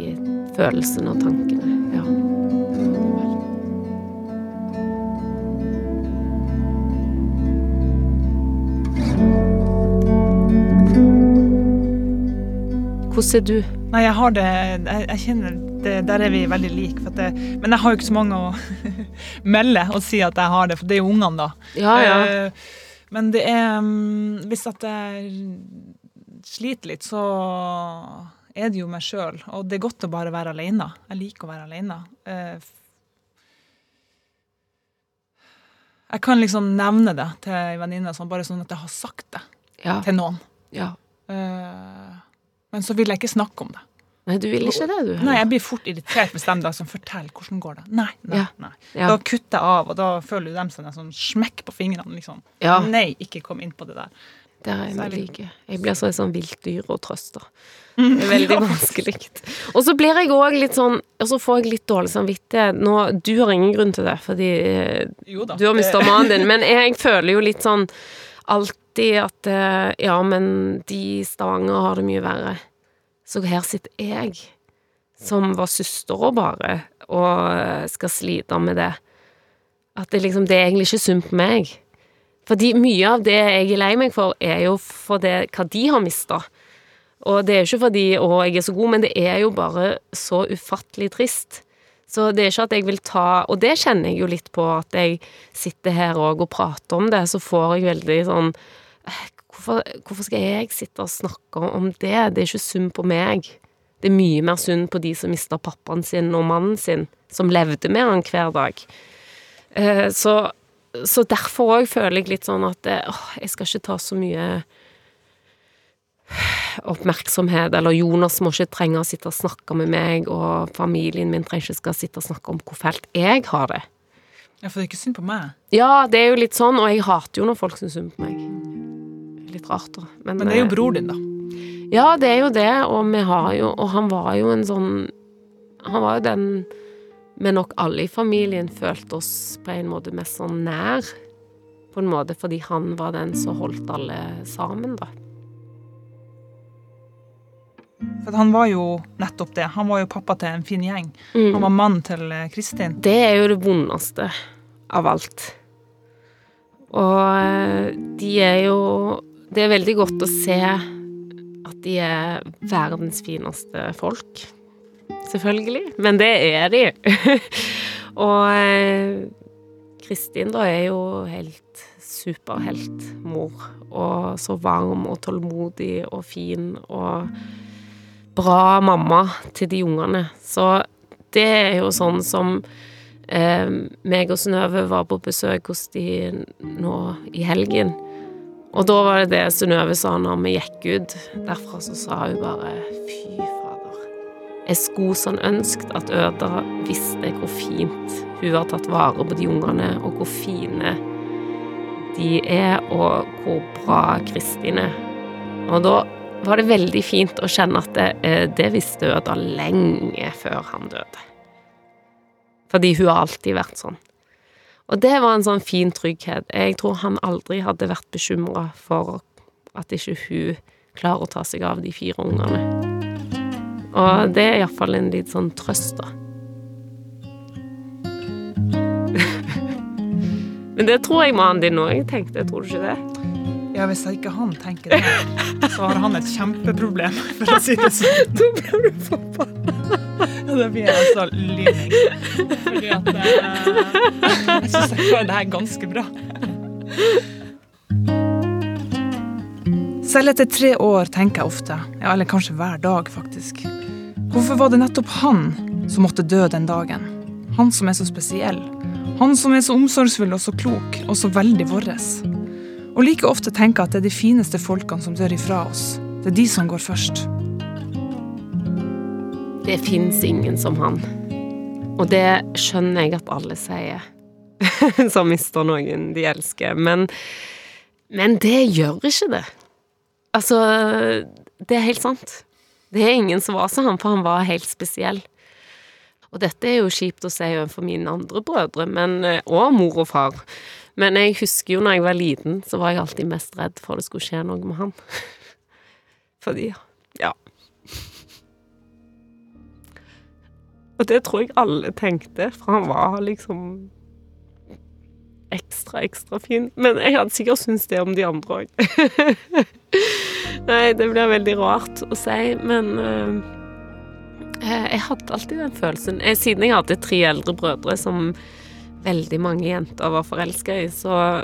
følelsene og tankene. Ja. Hvordan er du? Nei, jeg har det Jeg, jeg kjenner det, Der er vi veldig like. For det, men jeg har jo ikke så mange å melde og si at jeg har det, for det er jo ungene, da. Ja, ja. Eh, Men det er mm, Hvis at jeg sliter litt, så er det jo meg sjøl. Og det er godt å bare være alene. Jeg liker å være alene. Eh, Jeg kan liksom nevne det til ei venninne, sånn, bare sånn at jeg har sagt det Ja. til noen. ja. Eh, Men så vil jeg ikke snakke om det. Nei, du vil ikke det, du? Nei, jeg blir fort irritert hvis de da som forteller hvordan går det. Nei, nei, Ja. nei. Da kutter jeg av, og da føler de seg en sånn smekk på fingrene, liksom. Ja. Nei, ikke kom inn på det der. Det er jeg Så like. Jeg blir sånn sånn vilt dyr trøster. Det er veldig vanskelig. Og så blir jeg òg litt sånn Og så får jeg litt dårlig samvittighet. Nå, du har ingen grunn til det, fordi eh, Jo da. du har mista mannen din, men jeg føler jo litt sånn alltid at eh, Ja, men de i Stavanger har det mye verre. Så her sitter jeg, som var søster og bare, og eh, skal slite med det. At det liksom Det er egentlig ikke synd på meg. Fordi mye av det jeg er lei meg for, er jo for det hva de har mista. Og det er jo ikke fordi 'å, jeg er så god', men det er jo bare så ufattelig trist. Så det er ikke at jeg vil ta Og det kjenner jeg jo litt på, at jeg sitter her òg og prater om det, så får jeg veldig sånn «Eh, hvorfor, hvorfor skal jeg sitte og snakke om det? Det er ikke synd på meg. Det er mye mer synd på de som mista pappaen sin og mannen sin, som levde med han hver dag. Eh, så, så derfor òg føler jeg litt sånn at eh, åh, jeg skal ikke ta så mye oppmerksomhet, eller Jonas må ikke trenge å sitte og snakke med meg, og familien min trenger ikke skal sitte og snakke om hvor fælt jeg har det. Ja, for det er ikke synd på meg. Ja, det er jo litt sånn, og jeg hater jo når folk syns synd på meg. Litt rart, da. Men det er jo eh, bror din, da. Ja, det er jo det, og vi har jo Og han var jo en sånn Han var jo den vi nok alle i familien følte oss på en måte mest sånn nær. På en måte fordi han var den som holdt alle sammen, da. For han var jo nettopp det. Han var jo pappa til en fin gjeng. Mm. Han var mannen til eh, Kristin. Det er jo det vondeste av alt. Og eh, de er jo Det er veldig godt å se at de er verdens fineste folk. Selvfølgelig. Men det er de. og eh, Kristin da er jo helt superheltmor. Og så varm og tålmodig og fin og bra mamma til de ungene. Så det er jo sånn som eh, meg og Synnøve var på besøk hos de nå i helgen. Og da var det det Synnøve sa når vi gikk ut derfra, så sa hun bare fy fader. Jeg skulle sånn ønsket at Øda visste hvor fint hun har tatt vare på de ungene, og hvor fine de er, og hvor bra Kristin er. Og da var det veldig fint å kjenne at det, eh, det visste Øda lenge før han døde. Fordi hun har alltid vært sånn. Og det var en sånn fin trygghet. Jeg tror han aldri hadde vært bekymra for at ikke hun klarer å ta seg av de fire ungene. Og det er iallfall en litt sånn trøst, da. Men det tror jeg mannen din òg tenkte, tror du ikke det? Ja, hvis ikke han tenker det, så har han et kjempeproblem, for å si det sånn. Da blir du pappa. Ja, da blir jeg altså lyning. Fordi at eh, Jeg syns jeg klarer det her ganske bra. Selv etter tre år tenker jeg ofte, ja, eller kanskje hver dag faktisk, hvorfor var det nettopp han som måtte dø den dagen? Han som er så spesiell. Han som er så omsorgsfull og så klok, og så veldig våres. Og like ofte tenker at det er de fineste folkene som dør ifra oss. Det er de som går først. Det fins ingen som han. Og det skjønner jeg at alle sier. som mister noen de elsker. Men, men det gjør ikke det. Altså, det er helt sant. Det er ingen som var som han, for han var helt spesiell. Og dette er jo kjipt å si overfor mine andre brødre, men, eh, og mor og far. Men jeg husker jo når jeg var liten, så var jeg alltid mest redd for det skulle skje noe med han. Fordi Ja. Og det tror jeg alle tenkte, for han var liksom ekstra, ekstra fin. Men jeg hadde sikkert syntes det om de andre òg. Nei, det blir veldig rart å si, men uh, jeg hadde alltid den følelsen. Jeg, siden jeg hadde tre eldre brødre som veldig mange jenter var forelska i, så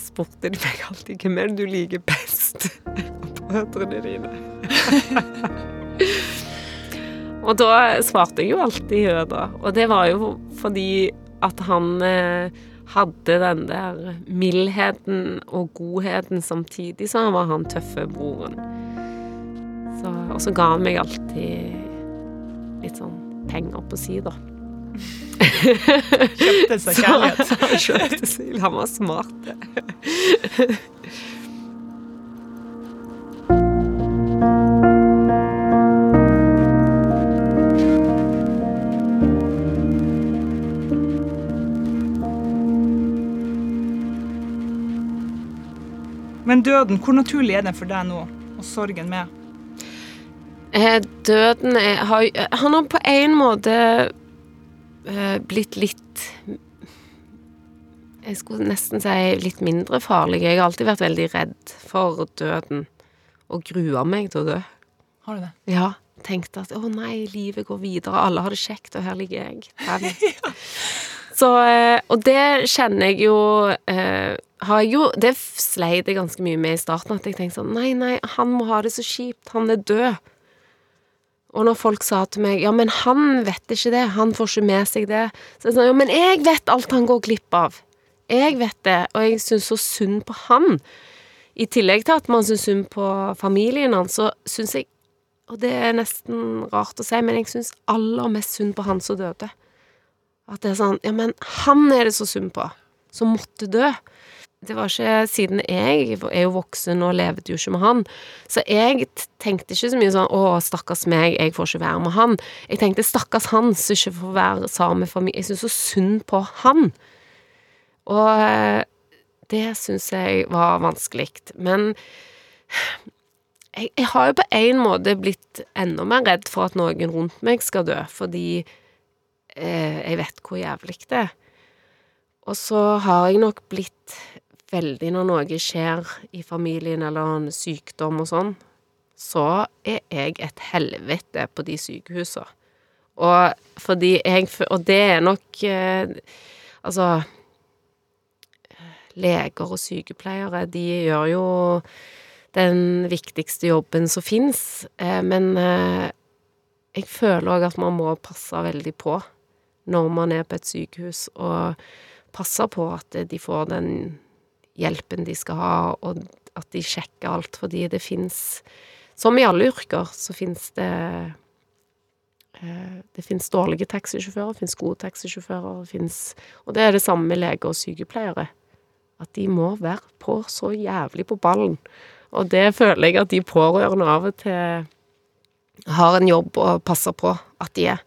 spurte de meg alltid hvem er det du liker best av brødrene dine. Og da svarte jeg jo alltid Høda. Og det var jo fordi at han eh, hadde den der mildheten og godheten samtidig som han var han tøffe broren. Og så ga han meg alltid litt sånn penger på si, da. Kjøpte seg kjærlighet. Så han kjøpte seg Han var smart. Men døden, hvor naturlig er den for deg nå? Og sorgen med? Eh, døden er, har, Han har på en måte blitt litt Jeg skulle nesten si litt mindre farlig. Jeg har alltid vært veldig redd for døden. Og grua meg til å dø. Har du det? Ja. Tenkte at å nei, livet går videre, alle har det kjekt, og her ligger jeg. Den. Så, eh, og det kjenner jeg jo eh, har jeg jo Det sleit jeg ganske mye med i starten, at jeg tenkte sånn Nei, nei, han må ha det så kjipt, han er død. Og når folk sa til meg Ja, men han vet ikke det, han får ikke med seg det. Så jeg sa ja, men jeg vet alt han går glipp av. Jeg vet det, og jeg syns så synd på han. I tillegg til at man syns synd på familien hans, så syns jeg Og det er nesten rart å si, men jeg syns aller mest synd på han som døde. At det er sånn Ja, men han er det så synd på, som måtte dø. Det var ikke Siden jeg er jo voksen og levde jo ikke med han, så jeg tenkte ikke så mye sånn 'Å, stakkars meg, jeg får ikke være med han'. Jeg tenkte 'stakkars han som ikke får være sammen med familie'. Jeg syns så synd på han. Og eh, det syns jeg var vanskelig. Men jeg, jeg har jo på en måte blitt enda mer redd for at noen rundt meg skal dø, fordi eh, jeg vet hvor jævlig det er. Og så har jeg nok blitt veldig når noe skjer i familien, eller en sykdom og sånn, så er jeg et helvete på de sykehusene. Og fordi jeg Og det er nok eh, Altså Leger og sykepleiere, de gjør jo den viktigste jobben som fins, eh, men eh, jeg føler òg at man må passe veldig på når man er på et sykehus, og passe på at de får den hjelpen de skal ha, og at de sjekker alt, fordi det fins Som i alle yrker, så fins det eh, det fins dårlige taxisjåfører, det fins gode taxisjåfører, finnes, og det er det samme med leger og sykepleiere. At de må være på så jævlig på ballen. Og det føler jeg at de pårørende av og til har en jobb å passe på at de er.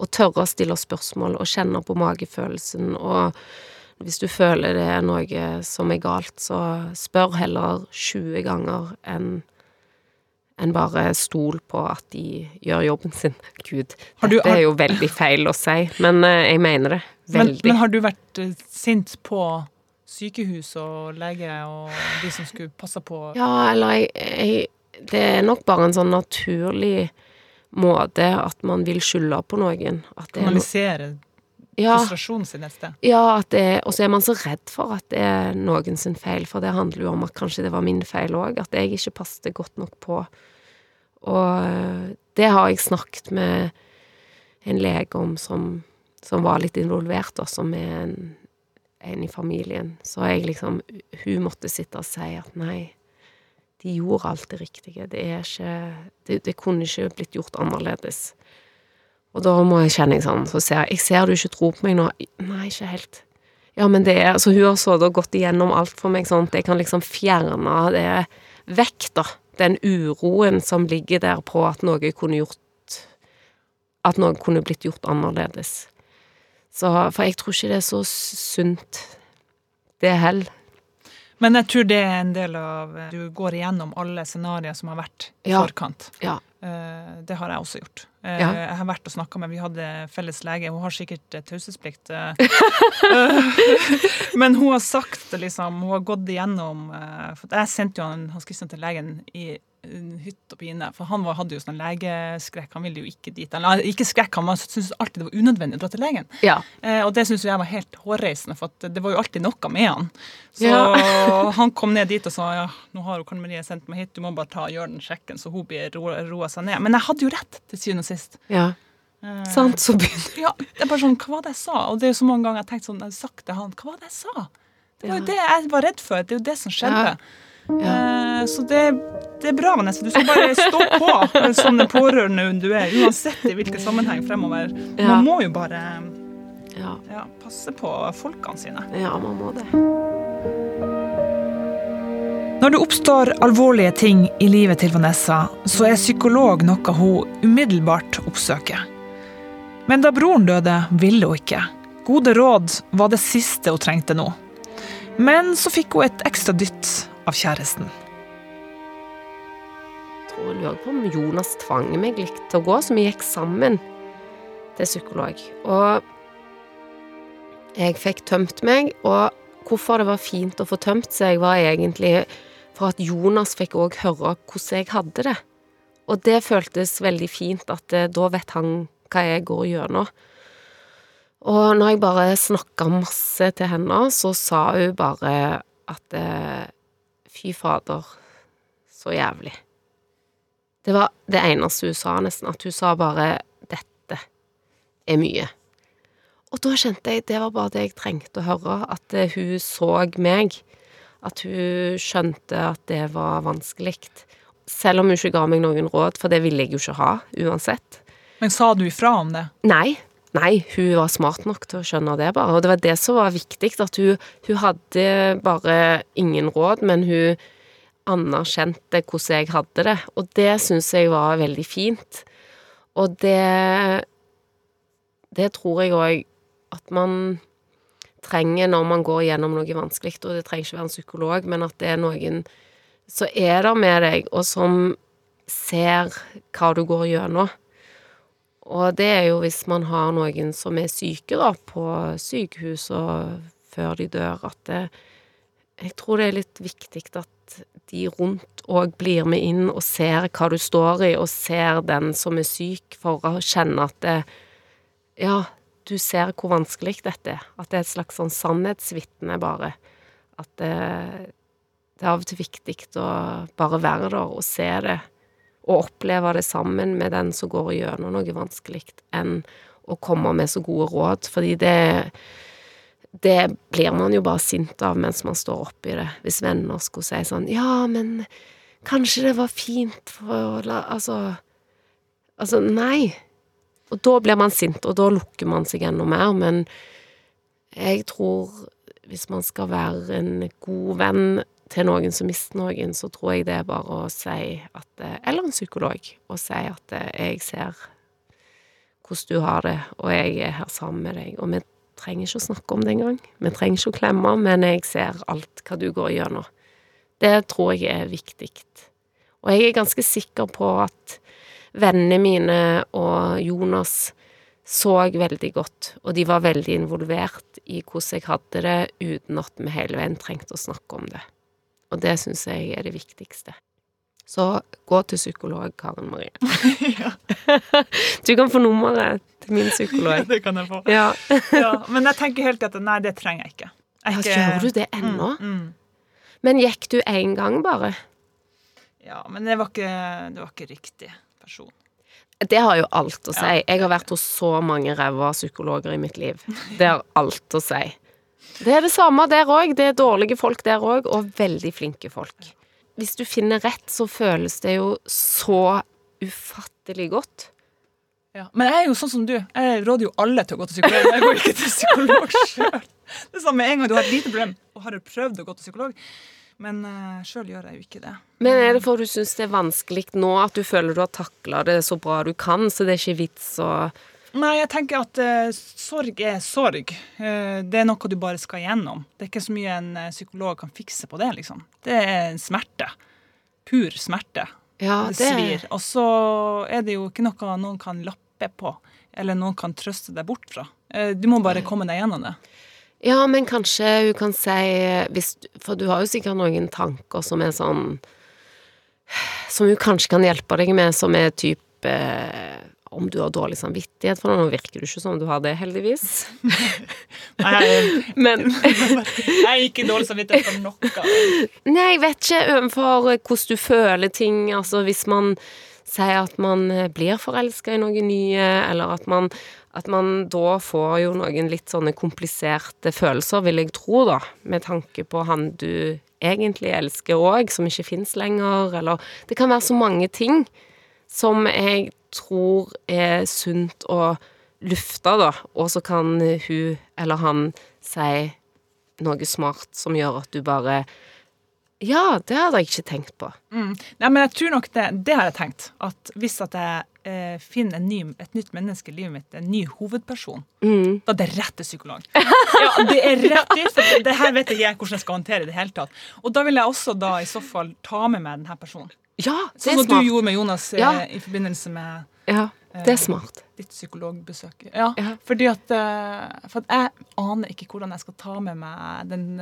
Og tørre å stille spørsmål og kjenne på magefølelsen. Og hvis du føler det er noe som er galt, så spør heller 20 ganger enn enn bare stol på at de gjør jobben sin. Gud, du- dette er jo veldig feil å si, men eh, jeg mener det. Men, Veldig. men har du vært eh, sint på sykehus og lege og de som skulle passe på Ja, eller jeg, jeg Det er nok bare en sånn naturlig måte at man vil skylde på noen. At det er no, kanalisere ja, frustrasjonen sin et sted? ja, at det Og så er man så redd for at det er noen sin feil, for det handler jo om at kanskje det var min feil òg, at jeg ikke passet godt nok på. Og eh, det har jeg snakket med en lege om som, som var litt involvert, også som er en, en i familien. Så jeg liksom Hun måtte sitte og si at nei, de gjorde alt det riktige. Det er ikke Det, det kunne ikke blitt gjort annerledes. Og da må jeg kjenne sånn, så ser jeg Jeg ser du ikke tror på meg nå. Nei, ikke helt. Ja, men det er Altså, hun har sittet og gått igjennom alt for meg, sånn at jeg kan liksom fjerne det vekk, da. Den uroen som ligger der på at noe kunne gjort At noe kunne blitt gjort annerledes. Så For jeg tror ikke det er så sunt, det heller. Men jeg tror det er en del av Du går igjennom alle scenarioer som har vært i Ja. forkant. Ja. Eh, Det har jeg også gjort. Eh, Ja. Jeg har vært og snakka med Vi hadde felles lege. Hun har sikkert eh, taushetsplikt. eh. Men hun har sagt liksom. Hun har gått igjennom For jeg sendte jo han, Hans Christian til legen i hytt og pine, for han var, hadde jo sånn legeskrekk. Han ville jo ikke dit. Eller ikke skrekk, han syntes alltid det var unødvendig å dra til legen. Ja. Eh, og det syns jeg var helt hårreisende, for det var jo alltid noe med han. Så Ja. han kom ned dit og sa ja, nå har jo Karen Marie sendt meg hit, du må bare ta gjøre den sjekken, så hun blir ro, roa seg ned. Men jeg hadde jo rett, til syvende og sist. ja. Eh, Sant, så begynner Ja, det er bare sånn, hva var det jeg sa? Og det er jo så mange ganger jeg har tenkt sånn, jeg har sagt til han, hva var det jeg sa? Det var jo det jeg var redd for, det er jo det som skjedde. Ja. Eh, så det, det er bra, Vanessa. Du skal bare stå på som den pårørende du er, uansett i hvilken sammenheng fremover. Man må jo bare Ja, ja, passe på folkene sine. ja man må det. Når det oppstår alvorlige ting i livet til Vanessa, så er psykolog noe hun umiddelbart oppsøker. Men da broren døde, ville hun ikke. Gode råd var det siste hun trengte nå. Men så fikk hun et ekstra dytt av kjæresten. Jeg tror jeg lurer på om Jonas tvang meg litt til å gå, så vi gikk sammen til psykolog. Og jeg fikk tømt meg, og hvorfor det var fint å få tømt seg, var egentlig for at Jonas fikk òg høre hvordan jeg hadde det. Og det føltes veldig fint at eh, da vet han hva jeg går gjennom. Og når jeg bare snakka masse til henne, så sa hun bare at eh, fy fader, så jævlig. Det var det eneste hun sa, nesten. At hun sa bare 'dette er mye'. Og da kjente jeg det var bare det jeg trengte å høre, at eh, hun så meg. At hun skjønte at det var vanskelig. Selv om hun ikke ga meg noen råd, for det ville jeg jo ikke ha uansett. Men sa du ifra om det? Nei. Nei, hun var smart nok til å skjønne det, bare. Og det var det som var viktig, at hun, hun hadde bare ingen råd, men hun anerkjente hvordan jeg hadde det. Og det syns jeg var veldig fint. Og det Det tror jeg òg at man trenger når man går gjennom noe vanskelig, og det trenger ikke være en psykolog, men at det er noen som er der med deg, og som ser hva du går gjennom. Og det er jo hvis man har noen som er syke, da, på sykehus og før de dør, at det, jeg tror det er litt viktig at de rundt òg blir med inn og ser hva du står i, og ser den som er syk, for å kjenne at det, Ja, du ser hvor vanskelig dette er. At det er et slags sånn sannhetsvitne, bare. At det, det er av og til viktig å bare være der og se det, og oppleve det sammen med den som går gjennom noe vanskelig, enn å komme med så gode råd, fordi det det blir man jo bare sint av mens man står oppi det. Hvis venner skulle si sånn Ja, men kanskje det var fint for la Altså Altså, nei. Og da blir man sint, og da lukker man seg enda mer. Men jeg tror hvis man skal være en god venn til noen som mister noen, så tror jeg det er bare å si at Eller en psykolog. Å si at jeg ser hvordan du har det, og jeg er her sammen med deg. Og vi trenger ikke å snakke om det engang. Vi trenger ikke å klemme, men jeg ser alt hva du går gjennom. Det tror jeg er viktig. Og jeg er ganske sikker på at vennene mine og Jonas så veldig godt, og de var veldig involvert i hvordan jeg hadde det, uten at vi hele veien trengte å snakke om det. Og det syns jeg er det viktigste. Så gå til psykolog, Karen Marie. du kan få nummeret til min psykolog. Ja, det kan jeg få. Ja. ja, men jeg tenker helt at nei, det trenger jeg ikke. Jeg Ja, ikke- Gjør du det ennå? Mm, mm. Men gikk du én gang, bare? Ja, men det var ikke, det var ikke riktig person. Det har jo alt å si. Jeg har vært hos så mange ræva psykologer i mitt liv. Det har alt å si. Det er det samme der òg. Det er dårlige folk der òg, og veldig flinke folk. Hvis du finner rett, så føles det jo så ufattelig godt. Ja. Men jeg er jo sånn som du. Jeg råder jo alle til å gå til psykolog. Jeg går ikke til psykolog sjøl. Det er samme med en gang du har et lite problem og har prøvd å gå til psykolog. Men uh, sjøl gjør jeg jo ikke det. Men er det for du syns det er vanskelig nå, at du føler du har takla det så bra du kan, så det er ikke vits å Nei, jeg tenker at uh, sorg er sorg. Uh, det er noe du bare skal igjennom. Det er ikke så mye en uh, psykolog kan fikse på det, liksom. Det er en smerte. Pur smerte. Ja, det det svir. Og så er det jo ikke noe noen kan lappe på, eller noen kan trøste deg bort fra. Du må bare komme deg gjennom det. Ja, men kanskje hun kan si hvis, For du har jo sikkert noen tanker som er sånn Som hun kanskje kan hjelpe deg med, som er type om du har dårlig samvittighet, for nå virker du ikke som du har det, heldigvis. Nei, Men jeg er ikke dårlig samvittighet for noe. Nei, jeg vet ikke overfor hvordan du føler ting. Altså hvis man sier at man eh, blir forelska i noe nye, eller at man, at man da får jo noen litt sånne kompliserte følelser, vil jeg tro, da, med tanke på han du egentlig elsker òg, som ikke fins lenger, eller Det kan være så mange ting som jeg tror er sunt å lufte, da, og så kan hun eller han si noe smart som gjør at du bare Ja, det hadde jeg ikke tenkt på. Mm. Nei, men jeg tror nok det, det har jeg tenkt. At hvis at jeg eh, finner en ny, et nytt menneske i livet mitt, en ny hovedperson, Mm. da er det rett til psykolog. Ja, det er rett til, for det, her vet ikke jeg hvordan jeg skal håndtere i det hele tatt. Og da vil jeg også da i så fall ta med meg denne personen. Ja, det Sånn er som du gjorde med Jonas eh, Ja. i forbindelse med Ja. eh, Det er smart. ditt psykologbesøk. Ja, Ja. fordi at, eh, for at jeg aner ikke hvordan jeg skal ta med meg den,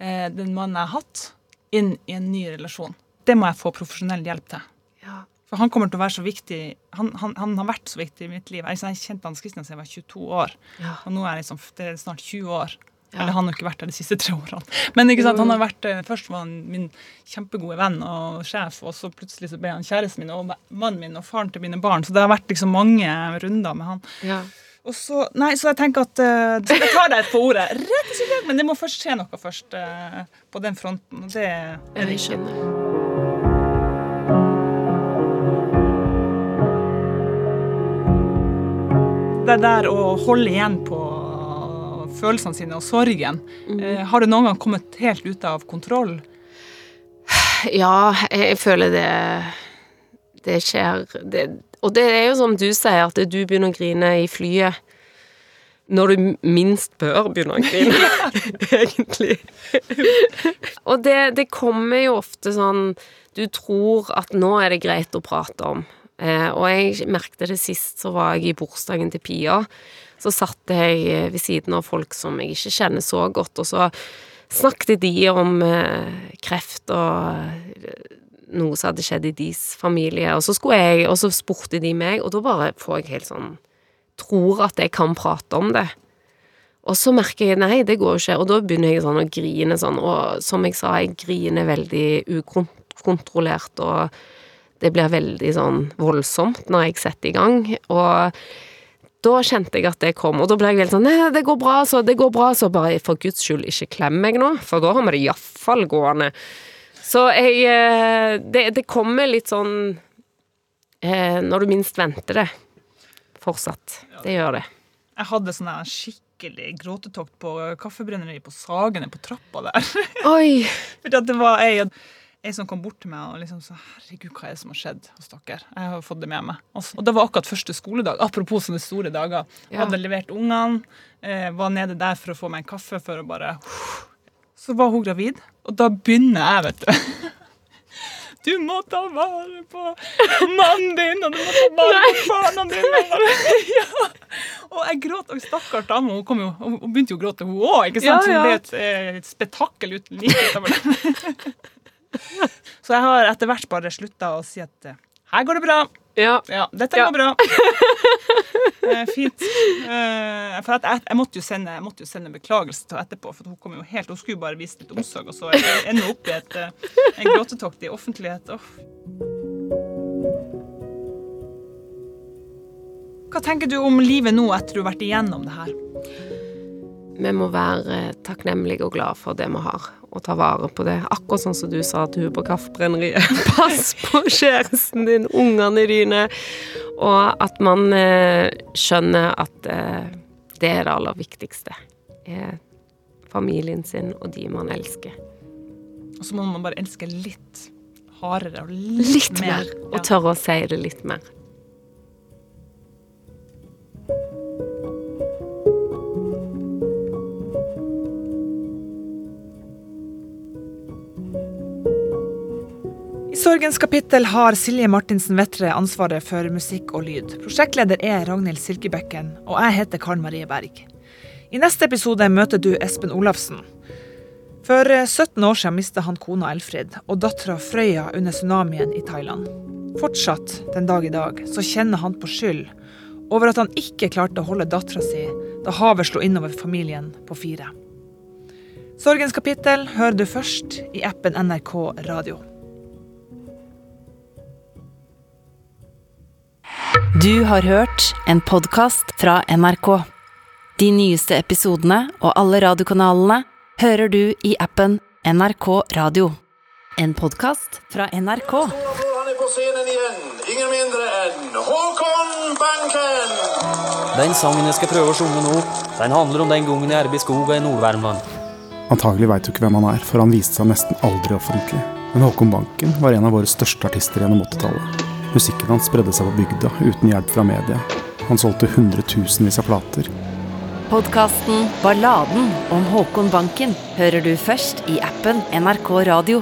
den mannen jeg har hatt, inn i en ny relasjon. Det må jeg få profesjonell hjelp til. Ja. For han kommer til å være så viktig Han, han, han har vært så viktig i mitt liv. Jeg kjente Hans Christian siden jeg var 22 år, Ja. og nå er jeg liksom, det er snart 20 år. Ja. Eller han har ikke vært der de siste tre årene. Men ikke sant, han har vært, eh, først var han min kjempegode venn og sjef, og så plutselig så ble han kjæresten min og mannen min og faren til mine barn. Så det har vært liksom mange runder med han. ja. Og så, nei, så jeg tenker at uh, jeg tar deg på ordet, rett og slett, men det må først skje noe først uh, på den fronten. Og det er Jeg skjønner. det der å holde igjen på følelsene sine og sorgen. eh, har det noen gang kommet helt ut av kontroll? Ja, jeg, føler det Det skjer det, Og det er jo som du sier, at du begynner å grine i flyet når du minst bør begynne å grine, egentlig. og det, det kommer jo ofte sånn Du tror at nå er det greit å prate om. Eh, og jeg merkte det sist, så var jeg i bursdagen til Pia. Så satt jeg eh, ved siden av folk som jeg ikke kjenner så godt, og så snakket de om eh, kreft og eh, noe som hadde skjedd i deres familie, og så jeg, og så spurte de meg, og da bare får jeg helt sånn Tror at jeg kan prate om det. Og så merker jeg nei, det går jo ikke, og da begynner jeg sånn å grine sånn, og som jeg sa, jeg griner veldig ukontrollert, og det blir veldig sånn voldsomt når jeg setter i gang, og da kjente jeg at det kom, og da ble jeg veldig sånn Nei, det går bra, så det går bra, så bare for guds skyld, ikke klem meg nå, for da har vi det iallfall gående. Så jeg eh, det, det kommer litt sånn eh, når du minst venter det. Fortsatt. Det gjør det. Jeg hadde sånn her skikkelig gråtetokt på kaffebrenneriet på Sagene på trappa der. Oi! Fordi at det var ei, ei som kom bort til meg og liksom sa Herregud, hva er det som har skjedd hos dere? Jeg har fått det med meg. Og det var akkurat første skoledag. Apropos sånne store dager. Ja. Hadde levert ungene, eh, var nede der for å få meg en kaffe for å bare Så var hun gravid, og da begynner jeg, vet du. Du må ta vare på mannen din, og du må ta vare på barna dine. Ja. Og jeg gråt. Og stakkars dame, hun, jo, hun begynte jo å gråte, hun òg. Ja, ja. Det ble et, eh, et spetakkel uten like utover det. Så jeg har etter hvert bare slutta å si at eh, her går det bra. Ja. Ja, dette Ja. går bra. Eh, fint. Eh, for at jeg, jeg, måtte jo sende, jeg måtte jo sende beklagelse til henne etterpå, for hun kom jo helt, hun skulle bare vise litt omsorg, og så ender hun opp i et, en gråtetokt i offentlighet. Oh. Hva tenker du om livet nå etter du har vært igjennom det her? Vi må være takknemlige og glade for det vi har, og ta vare på det. Akkurat sånn som du sa til hun på Kaffebrenneriet. Pass på kjæresten din, ungene dine, og at man eh, skjønner at eh, det er det aller viktigste. Er familien sin og de man elsker. Og så må man bare elske litt hardere og litt, Litt mer, og Ja. tørre å si det litt mer. Sorgens kapittel har Silje Martinsen Vettre ansvaret for musikk og lyd. Prosjektleder er Ragnhild Silkebekken, og jeg heter Karen Marie Berg. I neste episode møter du Espen Olafsen. For eh, 17 år siden mista han kona Elfrid og dattera Frøya under tsunamien i Thailand. Fortsatt den dag i dag så kjenner han på skyld over at han ikke klarte å holde dattera si da havet slo innover familien på fire. Sorgens kapittel hører du først i appen NRK Radio. Du har hørt en podkast fra NRK. De nyeste episodene og alle radiokanalene hører du i appen NRK Radio. En podkast fra NRK. Han er på scenen igjen. Ingen mindre enn Håkon Banken! Den sangen jeg skal prøve å synge nå, den handler om den gangen jeg er i skogen i Nord-Värmland. Antagelig veit du ikke hvem han er, for han viste seg nesten aldri offentlig. Men Håkon Banken var en av våre største artister gjennom 80-tallet. Musikken hans spredde seg på bygda uten hjelp fra media. Han solgte hundretusenvis av plater. Podkasten Balladen om Håkon Banken hører du først i appen NRK Radio.